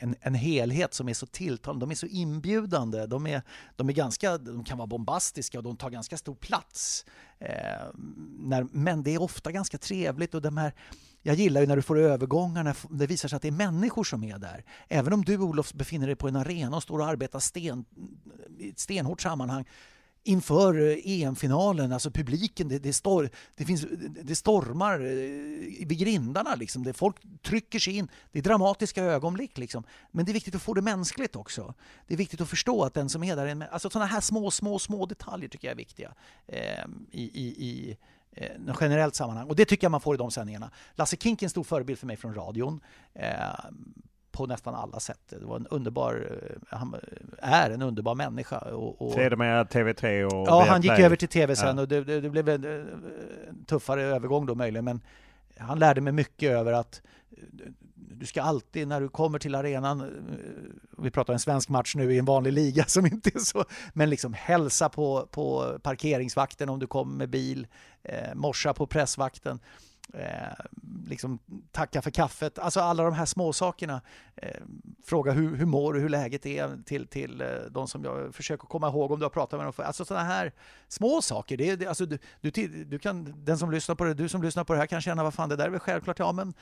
en, en helhet som är så tilltalande. De är så inbjudande. De, är, de, är ganska, de kan vara bombastiska och de tar ganska stor plats. Eh, när, men det är ofta ganska trevligt och de här jag gillar ju när du får övergångar, när det visar sig att det är människor som är där. Även om du, Olof, befinner dig på en arena och står och arbetar sten, i ett stenhårt sammanhang inför eh, EM-finalen, alltså publiken, det, det, stor, det, finns, det stormar eh, vid grindarna. Liksom. Det, folk trycker sig in. Det är dramatiska ögonblick. Liksom. Men det är viktigt att få det mänskligt också. Det är viktigt att förstå att den som är där... Är alltså sådana här små, små, små detaljer tycker jag är viktiga eh, i, i, i eh, generellt sammanhang. Och det tycker jag man får i de sändningarna. Lasse Kink är en stor förebild för mig från radion. Eh, på nästan alla sätt. Det var en underbar, eh, han är en underbar människa. Och, och Sedermera TV3 och Ja, han gick över till TV sen ja. och det, det, det, blev en eh, tuffare övergång då möjligen. Men han lärde mig mycket över att du ska alltid när du kommer till arenan, eh, vi pratar en svensk match nu i en vanlig liga som inte är så, men liksom hälsa på, på parkeringsvakten om du kommer med bil, eh, morsa på pressvakten. Eh, liksom tacka för kaffet, alltså alla de här små sakerna. Eh, fråga hur, hur mår du, hur läget är till, till eh, de som jag försöker komma ihåg om du har pratat med dem. För, alltså sådana här små saker. Det, det, alltså, du, du, du, kan, den som lyssnar på det, du som lyssnar på det här kan känna vad fan det där är väl självklart, ja men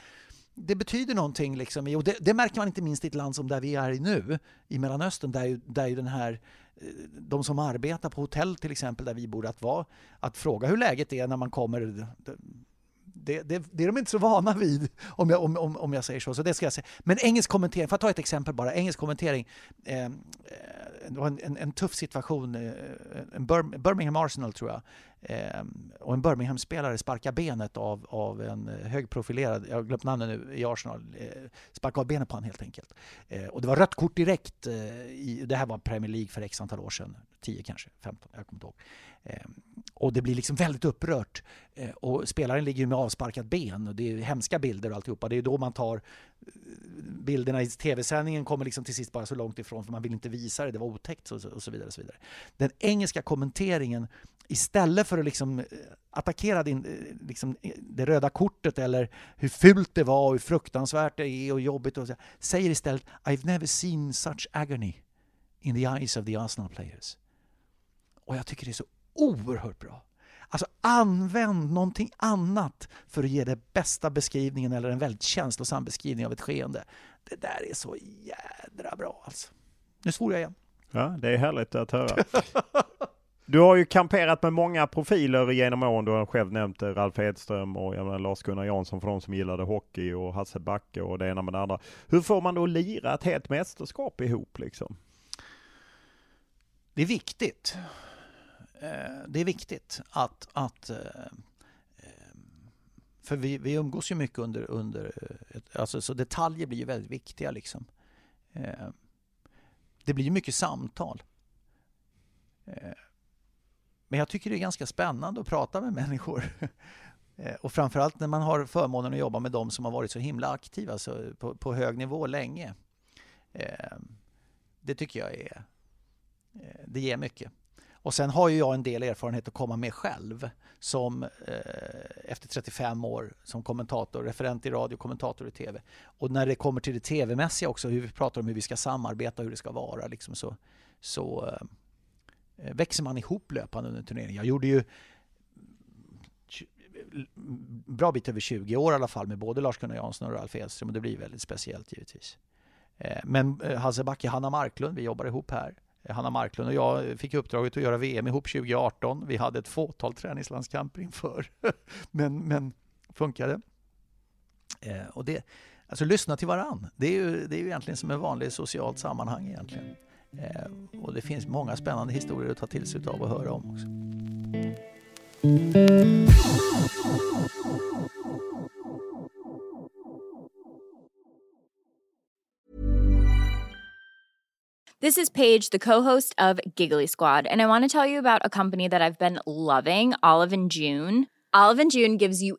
det betyder någonting. Liksom, och det, det, märker man inte minst i ett land som där vi är nu, i Mellanöstern, där ju, där ju den här eh, de som arbetar på hotell till exempel, där vi bor, att, vara, att fråga hur läget är när man kommer det, det, det, är de inte så vana vid, om jag, om, om, om jag säger så. så det ska jag säga. Men engelsk kommentering, för att ta ett exempel bara. Engelsk kommentering, eh, eh, det var en, en, en tuff situation. Eh, en Birmingham Arsenal tror jag. Eh, och en Birmingham-spelare sparkar benet av, av en högprofilerad, jag har glömt namnet nu, i Arsenal, eh, sparkar av benet på honom helt enkelt. Eh, och det var rött kort direkt. Eh, i, det här var Premier League för x antal år sedan, 10 kanske, 15, jag kommer inte ihåg. Eh, och det blir liksom väldigt upprört. Eh, och spelaren ligger med avsparkat ben och det är hemska bilder och alltihopa. Det är då man tar eh, bilderna i tv-sändningen kommer liksom till sist bara så långt ifrån för man vill inte visa det, det var otäckt och så, och så vidare. Och så vidare. Den engelska kommenteringen istället för att liksom attackera din, liksom det röda kortet eller hur fult det var och hur fruktansvärt det är och jobbigt och så, säger istället I've never seen such agony in the eyes of the Arsenal players. Och jag tycker det är så oerhört bra. Alltså använd någonting annat för att ge den bästa beskrivningen eller en väldigt känslosam beskrivning av ett skeende. Det där är så jädra bra alltså. Nu svor jag igen. Ja, det är härligt att höra. (laughs) Du har ju kamperat med många profiler genom åren. Du har själv nämnt eh, Ralf Edström och Lars-Gunnar Jansson för de som gillade hockey och Hasse Backe och det ena med det andra. Hur får man då lira ett helt mästerskap ihop liksom? Det är viktigt. Eh, det är viktigt att, att eh, för vi, vi umgås ju mycket under, under alltså, så detaljer blir ju väldigt viktiga liksom. Det blir ju mycket samtal. Men jag tycker det är ganska spännande att prata med (laughs) människor. Eh, och framförallt när man har förmånen att jobba med de som har varit så himla aktiva så på, på hög nivå länge. Eh, det tycker jag är... Eh, det ger mycket. Och sen har ju jag en del erfarenhet att komma med själv som eh, efter 35 år som kommentator, referent i radio, kommentator i tv. Och när det kommer till det tv-mässiga också, hur vi pratar om hur vi ska samarbeta, hur det ska vara, liksom så, så eh, Eh, växer man ihop löpande under turneringen. Jag gjorde ju bra bit över 20 år i alla fall med både Lars-Gunnar Jansson och Ralf Edström och det blir väldigt speciellt givetvis. Eh, men eh, Hasse Backe, Hanna Marklund, vi jobbar ihop här. Hanna Marklund och jag fick uppdraget att göra VM ihop 2018. Vi hade ett fåtal träningslandskamper inför, (laughs) men, men funkade. Och det, alltså lyssna till varann. Det är ju, det är ju egentligen som ett vanligt socialt sammanhang egentligen. Eh, och det finns många spännande historier att ta till sig av och höra om också. This is Paige, the co-host of Giggly Squad, and I want to tell you about a company that I've been loving, Olive and June. Olive and June gives you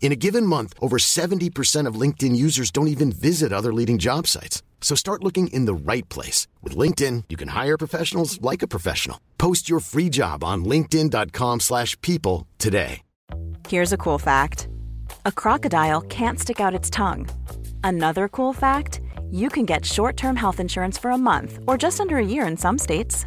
In a given month, over 70% of LinkedIn users don't even visit other leading job sites. So start looking in the right place. With LinkedIn, you can hire professionals like a professional. Post your free job on linkedin.com slash people today. Here's a cool fact. A crocodile can't stick out its tongue. Another cool fact, you can get short-term health insurance for a month or just under a year in some states.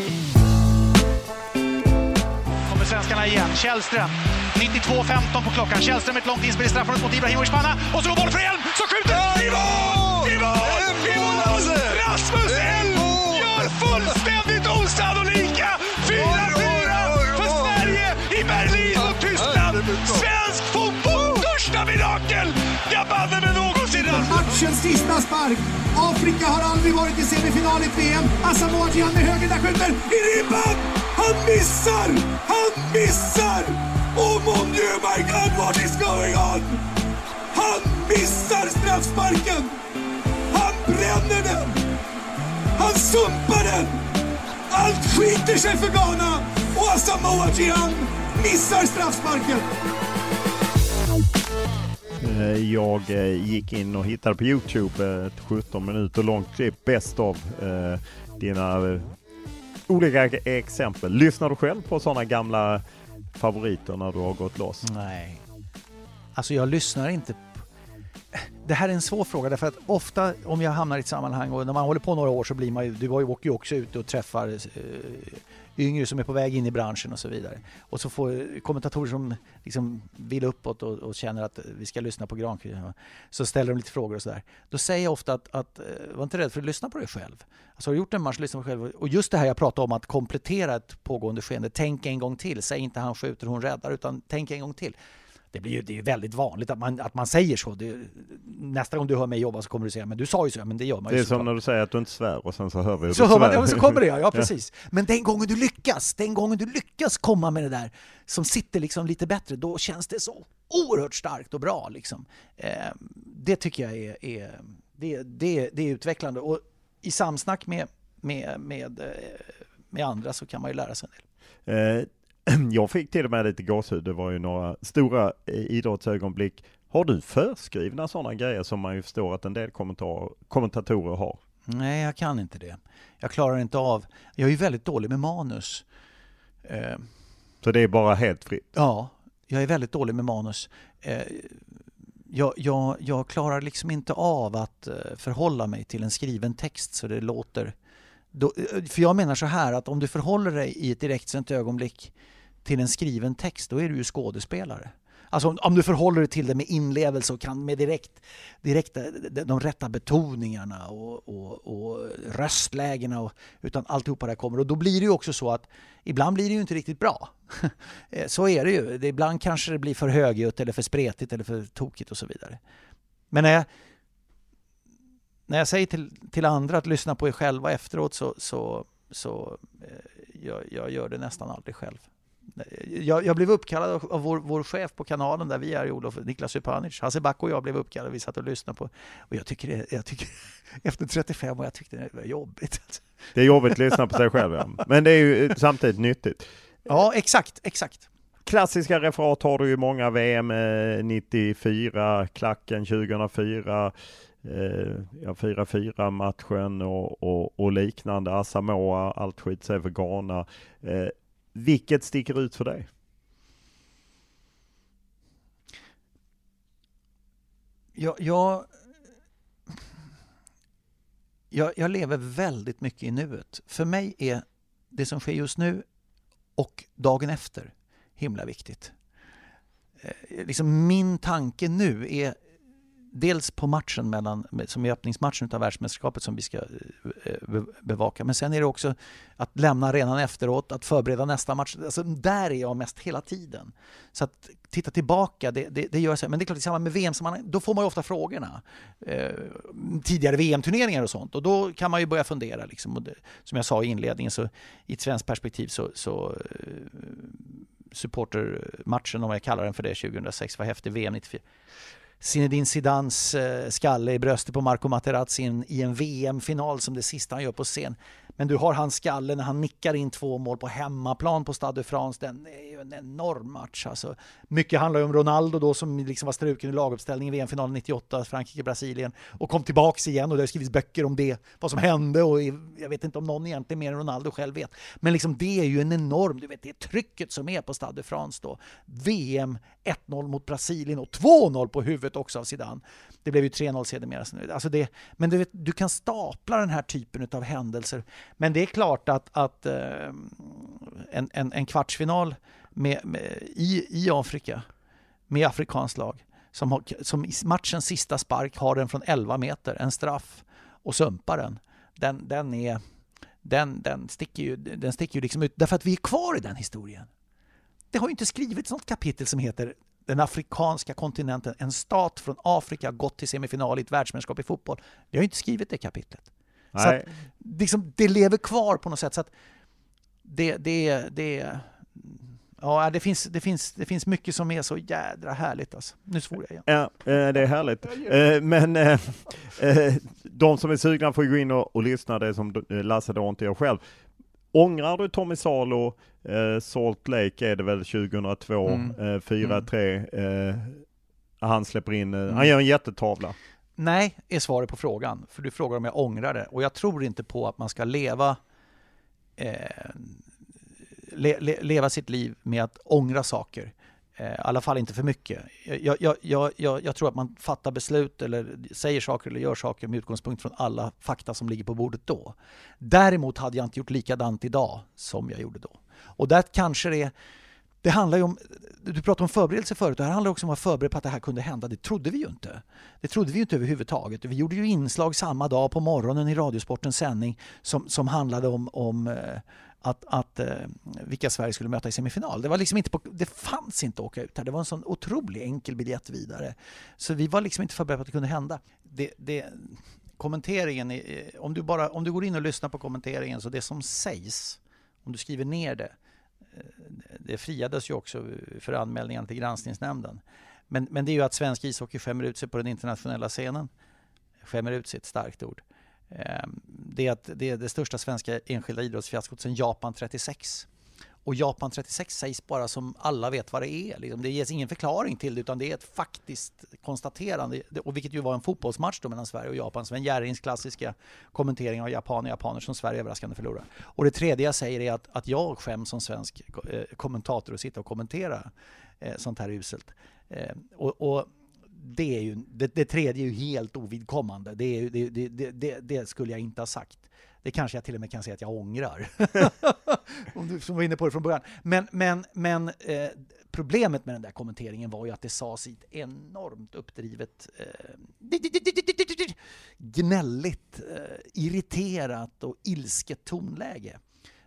igen. Källström. 92.15 på klockan. Källström ett långt inspel i straffområdet mot Ibrahimovic panna. Och så går bollen för Elm som skjuter! I mål! I mål! I mål! Rasmus Elm gör fullständigt osannolika 4-4 för Sverige i Berlin och Tyskland. Svensk fotbolls största mirakel! Jag banne mig någonsin matchens sista spark. Afrika har aldrig varit i semifinal i ett VM. Asamoah Gyan med höger, där skjuter i ribban! Han missar! Han missar! Oh mon dieu, my God, what is going on? Han missar straffsparken! Han bränner den! Han sumpar den! Allt skiter sig för Ghana och Asamoah Gyan missar straffsparken! Eh, jag eh, gick in och hittade på Youtube eh, ett 17 minuter långt klipp, bäst av eh, dina olika exempel. Lyssnar du själv på sådana gamla favoriter när du har gått loss? Nej. Alltså jag lyssnar inte det här är en svår fråga därför att ofta om jag hamnar i ett sammanhang och när man håller på några år så blir man ju, du åker ju också ut och träffar eh, yngre som är på väg in i branschen och så vidare. Och så får kommentatorer som liksom vill uppåt och, och känner att vi ska lyssna på Granqvist, så ställer de lite frågor och sådär. Då säger jag ofta att, att eh, var inte rädd för att lyssna på dig själv. Alltså har du gjort en match, lyssna på dig själv. Och just det här jag pratade om att komplettera ett pågående skeende. Tänk en gång till. Säg inte han skjuter, hon räddar, utan tänk en gång till det, blir ju, det är ju väldigt vanligt att man, att man säger så. Det, nästa gång du hör mig jobba så kommer du säga, men du sa ju så, men det gör man ju Det är som när du säger att du inte svär och sen så hör vi hur så du hör man, ja, så kommer det ja, (laughs) ja precis. Men den gången du lyckas, den gången du lyckas komma med det där som sitter liksom lite bättre, då känns det så oerhört starkt och bra liksom. Eh, det tycker jag är, är det, det, det är utvecklande och i samsnack med, med, med, eh, med andra så kan man ju lära sig en del. Eh, (clears throat) jag fick till och med lite gåshud. Det var ju några stora eh, idrottsögonblick. Har du förskrivna sådana grejer som man ju förstår att en del kommentatorer har? Nej, jag kan inte det. Jag klarar inte av. Jag är ju väldigt dålig med manus. Eh, Så det är bara helt fritt? Ja, jag är väldigt dålig med manus. Eh, jag, jag, jag, klarar liksom inte av att förhålla mig till en skriven text så det låter... Eh, för jag menar så här att om du förhåller dig i ett direktsänt ögonblick till en skriven text, då är du ju skådespelare. Alltså om, du förhåller dig till det med inlevelse och kan med direkt, direkt eh, de rätta betoningarna och, och, och röstlägena och, utan alltihopa det kommer. Och då blir det ju också så att ibland blir det ju inte riktigt bra. (laughs) Eh, så är det ju. Ibland kanske det blir för högljutt eller för spretigt eller för tokigt och så vidare. Men när jag, när jag säger till, till andra att lyssna på er själva efteråt så, så, så eh, jag, jag gör det nästan aldrig själv jag, jag, blev uppkallad av, vår, vår, chef på kanalen där vi är, Olof, Niklas Supanic. Hasse Back och jag blev uppkallade. Vi satt och lyssnade på... Och jag tycker, det, jag tycker (laughs) efter 35 år, jag tyckte det var jobbigt. Det är jobbigt att lyssna på sig själv, ja. Men det är ju samtidigt nyttigt. Ja, exakt, exakt. Klassiska referat har du ju många. VM 94, klacken 2004, eh, Eh, ja, 4-4 matchen och, och, och liknande. Asamoa, allt skit sig för Ghana. Eh, vilket sticker ut för dig? Jag, jag, jag, jag, lever väldigt mycket i nuet. För mig är det som sker just nu och dagen efter himla viktigt. Eh, liksom min tanke nu är dels på matchen mellan, som är öppningsmatchen av världsmästerskapet som vi ska eh, bevaka. Men sen är det också att lämna arenan efteråt, att förbereda nästa match. Alltså, där är jag mest hela tiden. Så att titta tillbaka, det, det, det gör jag. Men det är klart, i samband med VM, då får man ju ofta frågorna. Eh, tidigare VM-turneringar och sånt. Och då kan man ju börja fundera. Liksom. Och det, som jag sa i inledningen, så i ett svenskt perspektiv så, så eh, supportermatchen, om jag kallar den för det, 2006 var häftig. VM 94 Zinedine Zidans eh, skalle i bröstet på Marco Materazzi i en VM-final som det sista han gör på scen. Men du har hans skalle när han nickar in två mål på hemmaplan på Stade de France. Den är ju en enorm match. Alltså, mycket handlar ju om Ronaldo då som liksom var struken i laguppställningen i VM-finalen 98, Frankrike-Brasilien och kom tillbaks igen och det har skrivits böcker om det, vad som hände och jag vet inte om någon egentligen mer än Ronaldo själv vet. Men liksom det är ju en enorm, du vet det trycket som är på Stade de France då. VM 1-0 mot Brasilien och 2-0 på huvudet också av Zidane. Det blev ju 3-0 sedermera. Alltså det, men du, vet, du kan stapla den här typen av händelser. Men det är klart att, att eh, en, en, en, kvartsfinal med, med, i, i Afrika med afrikanskt lag som, har, som i matchens sista spark har den från 11 meter, en straff, och sumpar den. Den, den, är, den, den sticker ju, den sticker ju liksom ut, därför att vi är kvar i den historien. Det har ju inte skrivits något kapitel som heter den afrikanska kontinenten, en stat från Afrika gått till semifinal i ett världsmästerskap i fotboll. Vi har inte skrivit det kapitlet. Nej. Så att, liksom, det lever kvar på något sätt. Så att det, det, det, Ja, det finns, det, finns, det finns mycket som är så jädra härligt alltså. Nu svor jag igen. Ja, eh, det är härligt. Eh, men eh, de som är sugna får gå in och, och lyssna, det som Lasse då inte gör själv. Ångrar du Tommy Salo, Salt Lake är det väl 2002, mm. 4-3, mm. han släpper in, mm. han gör en jättetavla. Nej, är svaret på frågan. För du frågar om jag ångrar det. Och jag tror inte på att man ska leva eh, le, le, leva sitt liv med att ångra saker. Eh, I alla fall inte för mycket. Jag, jag, jag, jag, tror att man fattar beslut eller säger saker eller gör saker med utgångspunkt från alla fakta som ligger på bordet då. Däremot hade jag inte gjort likadant idag som jag gjorde då. Och där kanske det är det handlar ju om, du pratade om förberedelse förut, det här handlar också om att vara förberedd på att det här kunde hända. Det trodde vi ju inte. Det trodde vi ju inte överhuvudtaget. Vi gjorde ju inslag samma dag på morgonen i Radiosportens sändning som, som handlade om, om eh, att, att eh, vilka Sverige skulle möta i semifinal. Det, var liksom inte på, det fanns inte att åka ut här. Det var en sån otroligt enkel biljett vidare. Så vi var liksom inte förberedda på att det kunde hända. Det, det, kommenteringen, eh, om, du bara, om du går in och lyssnar på kommenteringen, så det som sägs, om du skriver ner det, eh, det friades ju också för anmälningen till granskningsnämnden. Men, men det är ju att svensk ishockey skämmer ut sig på den internationella scenen. Skämmer ut sig, ett starkt ord. Ehm, det är, att det är det största svenska enskilda idrottsfiaskot sedan Japan 36. Och Japan 36 sägs bara som alla vet vad det är. Liksom. Det ges ingen förklaring till det utan det är ett faktiskt konstaterande. Och vilket ju var en fotbollsmatch då mellan Sverige och Japan. Sven Jerrings klassiska kommentering av japaner och japaner som Sverige överraskande förlorar. Och det tredje jag säger är att, att jag skäms som svensk eh, kommentator att sitta och kommentera eh, sånt här uselt. Eh, och, och det, är ju, det, det tredje är ju helt ovidkommande. Det, är, det, det, det, det, skulle jag inte ha sagt. Det kanske jag till och med kan säga att jag ångrar. (laughs) Om du som var inne på det från början. Men, men, men eh, problemet med den där kommenteringen var ju att det sades i ett enormt uppdrivet, eh, gnälligt, eh, irriterat och ilsket tonläge.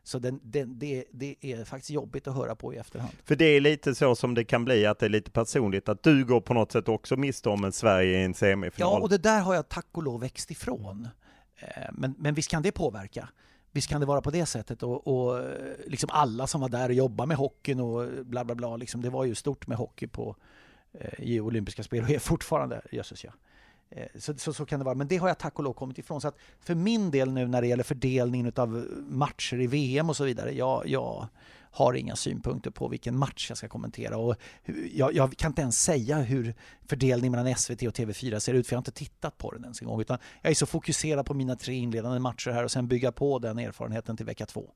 Så den, den, det, det, är faktiskt jobbigt att höra på i efterhand. För det är lite så som det kan bli, att det är lite personligt, att du går på något sätt också miste om en Sverige i en semifinal. Ja, och det där har jag tack och lov växt ifrån. Eh, men, men visst kan det påverka. Visst kan det vara på det sättet och, och liksom alla som var där och jobbade med hockeyn och bla bla bla, liksom, det var ju stort med hockey på eh, i olympiska spel och är fortfarande, jösses ja. Eh, så, så, så, kan det vara, men det har jag tack och lov kommit ifrån. Så att för min del nu när det gäller fördelningen av matcher i VM och så vidare, jag, jag har inga synpunkter på vilken match jag ska kommentera. Och jag, jag, kan inte ens säga hur fördelningen mellan SVT och TV4 ser ut, för jag har inte tittat på den ens en gång. Utan jag är så fokuserad på mina tre inledande matcher här och sen bygga på den erfarenheten till vecka två.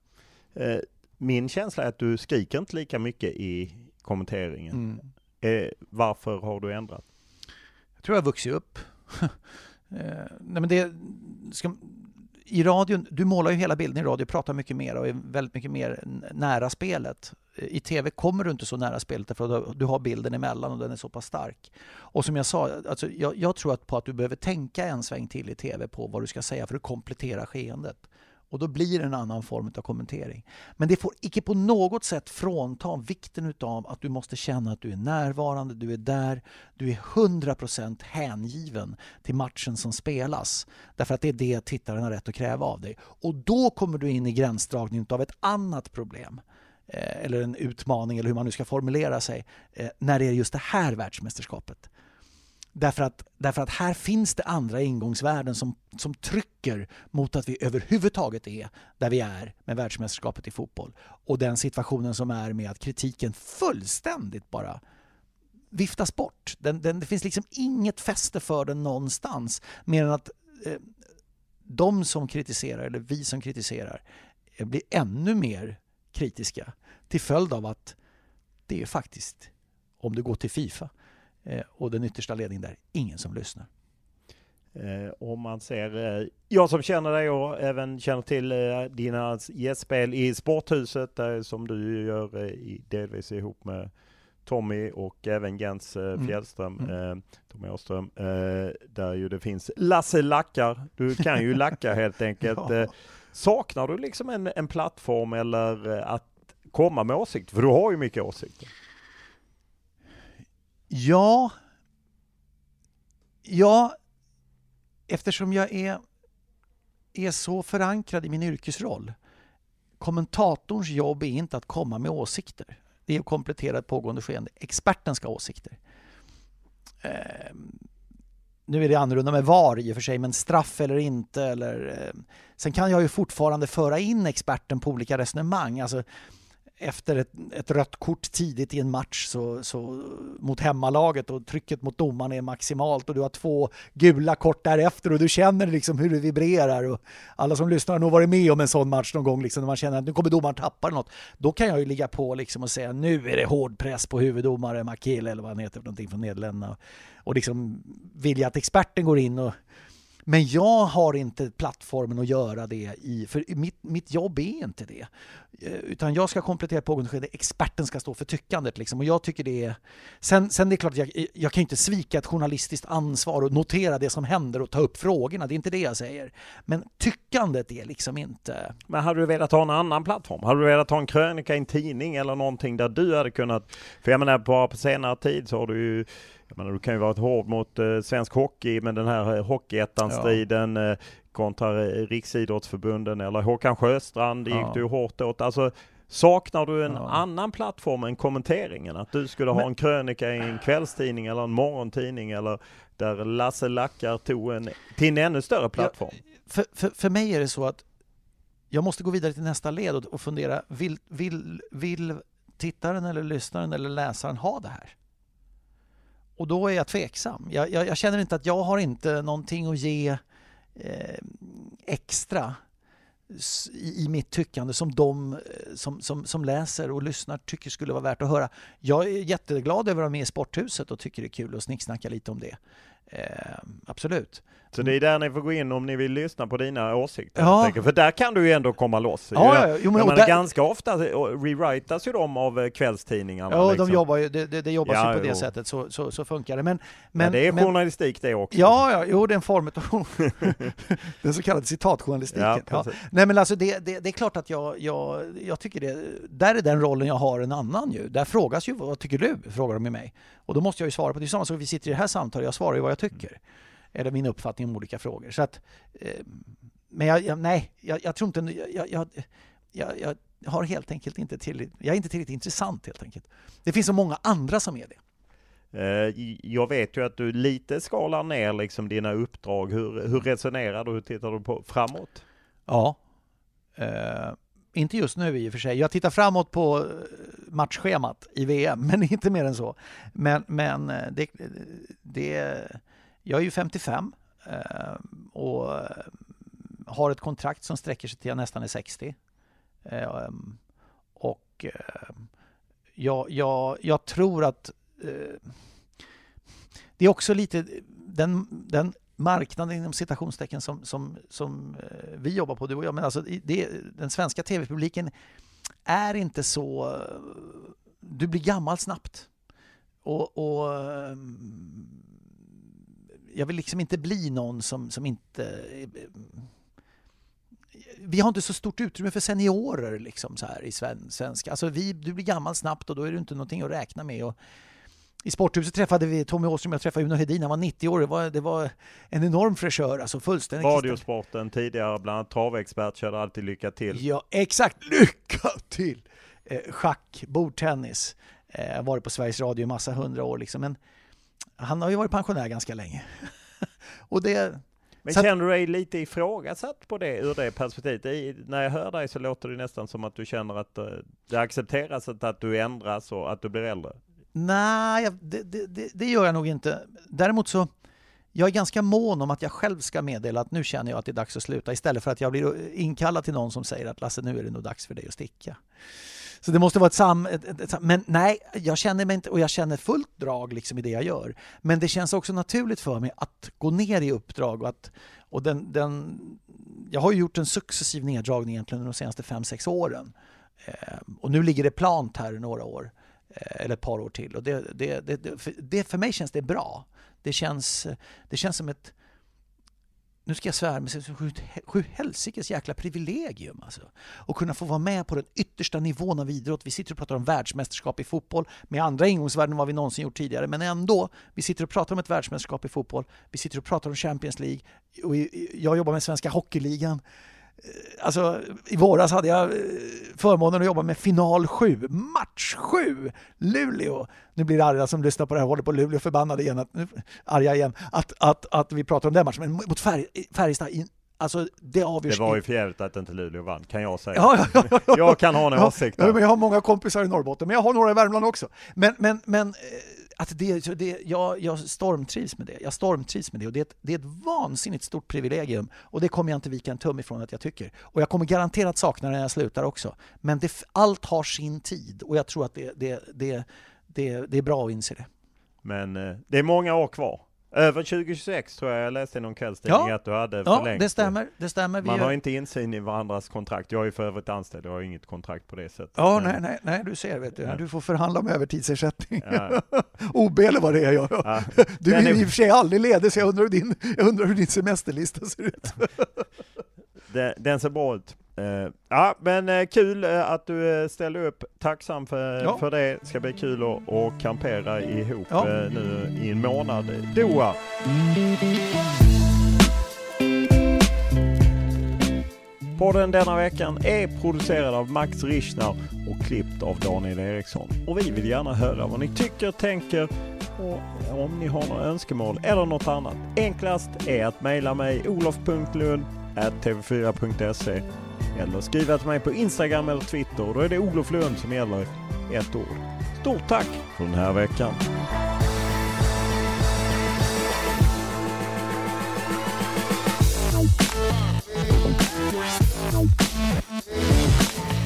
Eh, min känsla är att du skriker inte lika mycket i kommenteringen. Mm. Eh, varför har du ändrat? Jag tror jag har vuxit upp (laughs) Eh, nej men det, ska, I radion, du målar ju hela bilden i radio, pratar mycket mer och är väldigt mycket mer nära spelet. Eh, I tv kommer du inte så nära spelet för du har bilden emellan och den är så pass stark. Och som jag sa, alltså jag, jag tror att på att du behöver tänka en sväng till i tv på vad du ska säga för att komplettera skeendet. Och då blir det en annan form av kommentering. Men det får icke på något sätt frånta vikten av att du måste känna att du är närvarande, du är där, du är 100% hängiven till matchen som spelas. Därför att det är det tittaren har rätt att kräva av dig. Och då kommer du in i gränsdragningen av ett annat problem eh, eller en utmaning eller hur man nu ska formulera sig eh, när det är just det här världsmästerskapet. Därför att, därför att här finns det andra ingångsvärden som, som trycker mot att vi överhuvudtaget är där vi är med världsmästerskapet i fotboll. Och den situationen som är med att kritiken fullständigt bara viftas bort. Den, den, det finns liksom inget fäste för den någonstans mer än att eh, de som kritiserar, eller vi som kritiserar, eh, blir ännu mer kritiska till följd av att det är faktiskt, om du går till Fifa, och den yttersta ledningen där, ingen som lyssnar. Eh, om man ser, eh, jag som känner dig och även känner till eh, dina gästspel i Sporthuset, där, som du gör eh, i, delvis ihop med Tommy och även Jens eh, mm. Fjällström, mm. Tommy Åström, där ju det finns Lasse Lackar. Du kan ju lacka helt enkelt. (laughs) ja. Saknar du liksom en, en plattform eller att komma med åsikter? För du har ju mycket åsikter. Ja, ja, eftersom jag är, är så förankrad i min yrkesroll. Kommentatorns jobb är inte att komma med åsikter. Det är att komplettera ett pågående skeende. Experten ska ha åsikter. Eh, nu är det annorlunda med VAR i och för sig, men straff eller inte. Eller, eh, sen kan jag ju fortfarande föra in experten på olika resonemang. Alltså, efter ett, ett rött kort tidigt i en match så, så, mot hemmalaget och trycket mot domaren är maximalt och du har två gula kort därefter och du känner liksom hur det vibrerar och alla som lyssnar har nog varit med om en sån match någon gång liksom, när man känner att nu kommer domaren tappa något. Då kan jag ju ligga på liksom och säga nu är det hård press på huvuddomare Makele eller vad han heter för någonting från Nederländerna och liksom vilja att experten går in och men jag har inte plattformen att göra det i, för mitt, mitt jobb är inte det. Eh, utan jag ska komplettera pågående skede, experten ska stå för tyckandet liksom. Och jag tycker det är... Sen, sen det är klart, jag, jag kan inte svika ett journalistiskt ansvar och notera det som händer och ta upp frågorna, det är inte det jag säger. Men tyckandet är liksom inte... Men hade du velat ha en annan plattform? Hade du velat ha en krönika i en tidning eller någonting där du hade kunnat... För jag menar, bara på senare tid så har du ju jag menar, du kan ju vara hård mot eh, svensk hockey med den här eh, Hockeyettan-striden ja. eh, kontra eh, Riksidrottsförbunden eller Håkan Sjöstrand ja. gick du hårt åt. Alltså, Saknar du en ja. annan plattform än kommenteringen? Att du skulle ha Men... en krönika i en kvällstidning eller en morgontidning eller där Lasse Lackar tog en till en ännu större plattform? Ja, för, för, för mig är det så att jag måste gå vidare till nästa led och, och fundera, vill, vill, vill tittaren eller lyssnaren eller läsaren ha det här? Och då är jag tveksam. Jag, jag, jag, känner inte att jag har inte någonting att ge eh, extra i, i, mitt tyckande som de eh, som, som, som läser och lyssnar tycker skulle vara värt att höra. Jag är jätteglad över att vara med i Sporthuset och tycker det är kul att snicksnacka lite om det. Eh, absolut. Så det är där ni får gå in om ni vill lyssna på dina åsikter. Ja. För där kan du ju ändå komma loss. Ja, ja, jo, men, men där... Ganska ofta rewritas ju de av eh, kvällstidningarna. Ja, liksom. de jobbar ju, det, det, det jobbas ja, ju på jo. det sättet, så, så, så, funkar det. Men, men, ja, det är journalistik det också. Ja, ja, jo, det är en form av (laughs) den så kallade citatjournalistiken. Ja, Nej, men alltså det, det, det, är klart att jag, jag, jag tycker det, där är den rollen jag har en annan ju. Där frågas ju, vad tycker du? Frågar de mig. Och då måste jag ju svara på det. Det är samma sak, vi sitter i det här samtalet, jag svarar ju vad jag tycker eller min uppfattning om olika frågor. Så att, eh, men jag, jag, nej, jag, jag, tror inte... Jag, jag, har helt enkelt inte tillräckligt... Jag är inte tillräckligt intressant helt enkelt. Det finns så många andra som är det. Eh, jag vet ju att du lite skalar ner liksom dina uppdrag. Hur, hur resonerar du? Hur tittar du på framåt? Ja. Uh, inte just nu i och för sig. Jag tittar framåt på matchschemat i VM, (laughs) men inte mer än så. Men, men det, det, jag är ju 55 eh, och eh, har ett kontrakt som sträcker sig till jag nästan är 60. Eh, och eh, jag, jag, jag tror att eh, det är också lite den, den marknaden inom citationstecken som, som, som eh, vi jobbar på, du och jag, men alltså det, den svenska tv-publiken är inte så... Du blir gammal snabbt. Och, och jag vill liksom inte bli någon som, som inte... Vi har inte så stort utrymme för seniorer liksom så här i svenska. Alltså vi, du blir gammal snabbt och då är det inte någonting att räkna med. Och I sporthuset träffade vi Tommy Åström, jag träffade Uno Hedin, han var 90 år. Det var, det var en enorm fräschör, alltså fullständigt. Radiosporten tidigare, bland annat travexpert, körde alltid lycka till. Ja, exakt, lycka till! Eh, schack, bordtennis, eh, varit på Sveriges Radio i massa hundra år liksom. Men han har ju varit pensionär ganska länge. (laughs) och det, men känner du dig lite ifrågasatt på det ur det perspektivet? I, när jag hör dig så låter det nästan som att du känner att uh, det accepteras att, att du ändras och att du blir äldre. Nej, det, det, det, gör jag nog inte. Däremot så, jag är ganska mån om att jag själv ska meddela att nu känner jag att det är dags att sluta istället för att jag blir inkallad till någon som säger att Lasse, nu är det nog dags för dig att sticka. Så det måste vara ett sam... Ett, ett, ett, men nej, jag känner mig inte... Och jag känner fullt drag liksom i det jag gör. Men det känns också naturligt för mig att gå ner i uppdrag och att... Och den, den, jag har ju gjort en successiv neddragning egentligen de senaste fem sex åren. Eh, och nu ligger det plant här i några år. Eh, eller ett par år till. Och det, det, det, det, för, det, för mig känns det bra. Det känns, det känns som ett nu ska jag svära, mig sju, sju helsikes jäkla privilegium alltså. Att kunna få vara med på den yttersta nivån av idrott. Vi sitter och pratar om världsmästerskap i fotboll med andra ingångsvärden än vad vi någonsin gjort tidigare, men ändå. Vi sitter och pratar om ett världsmästerskap i fotboll. Vi sitter och pratar om Champions League. Och jag jobbar med svenska hockeyligan. Eh, alltså, i våras hade jag eh, förmånen att jobba med final 7, match 7, Luleå. Nu blir det arga som lyssnar på det här håller på Luleå förbannade igen, att, arga igen, att, att, att vi pratar om den matchen. Men mot Färg, Färjestad, Alltså det avgörs... Det var ju förjävligt att inte Luleå vann, kan jag säga. Ja, ja, ja, ja, jag kan ha en åsikt. Ja, men jag har många kompisar i Norrbotten, men jag har några i Värmland också. Men, men, men eh, att det, det, jag, jag stormtrivs med det. Jag stormtrivs med det och det är, ett, det är ett vansinnigt stort privilegium och det kommer jag inte vika en tum ifrån att jag tycker. Och jag kommer garanterat sakna det när jag slutar också. Men det, allt har sin tid och jag tror att det, det, det, det, det är bra att inse det. Men eh, det är många år kvar. Över 2026 tror jag jag läste i någon kvällstidning ja. att du hade förlängt. Ja, det stämmer. Det stämmer. Man har inte insyn i varandras kontrakt. Jag är för övrigt anställd, jag har inget kontrakt på det sättet. Ja, nej, nej, nej, du ser, vet du. Ja. Du får förhandla om övertidsersättning. Ja. (laughs) OB eller vad det är. Jag. Ja. (laughs) Du är i och för sig aldrig ledig, så jag undrar hur din, jag undrar hur din semesterlista ser ut. (laughs) den, den ser bra ut. Uh, ja, men uh, kul uh, att du ställde upp. Tacksam för, ja. för det. ska bli kul att, att campera ihop ja. nu i en månad. Doha! Podden denna veckan är producerad av Max Richner och klippt av Daniel Eriksson. Och vi vill gärna höra vad ni tycker, tänker och om ni har några önskemål eller något annat. Enklast är att mejla mig olof.lund tv4.se eller skriva till mig på Instagram eller Twitter. Då är det Olof Lund som gäller ett ord. Stort tack för den här veckan! Thank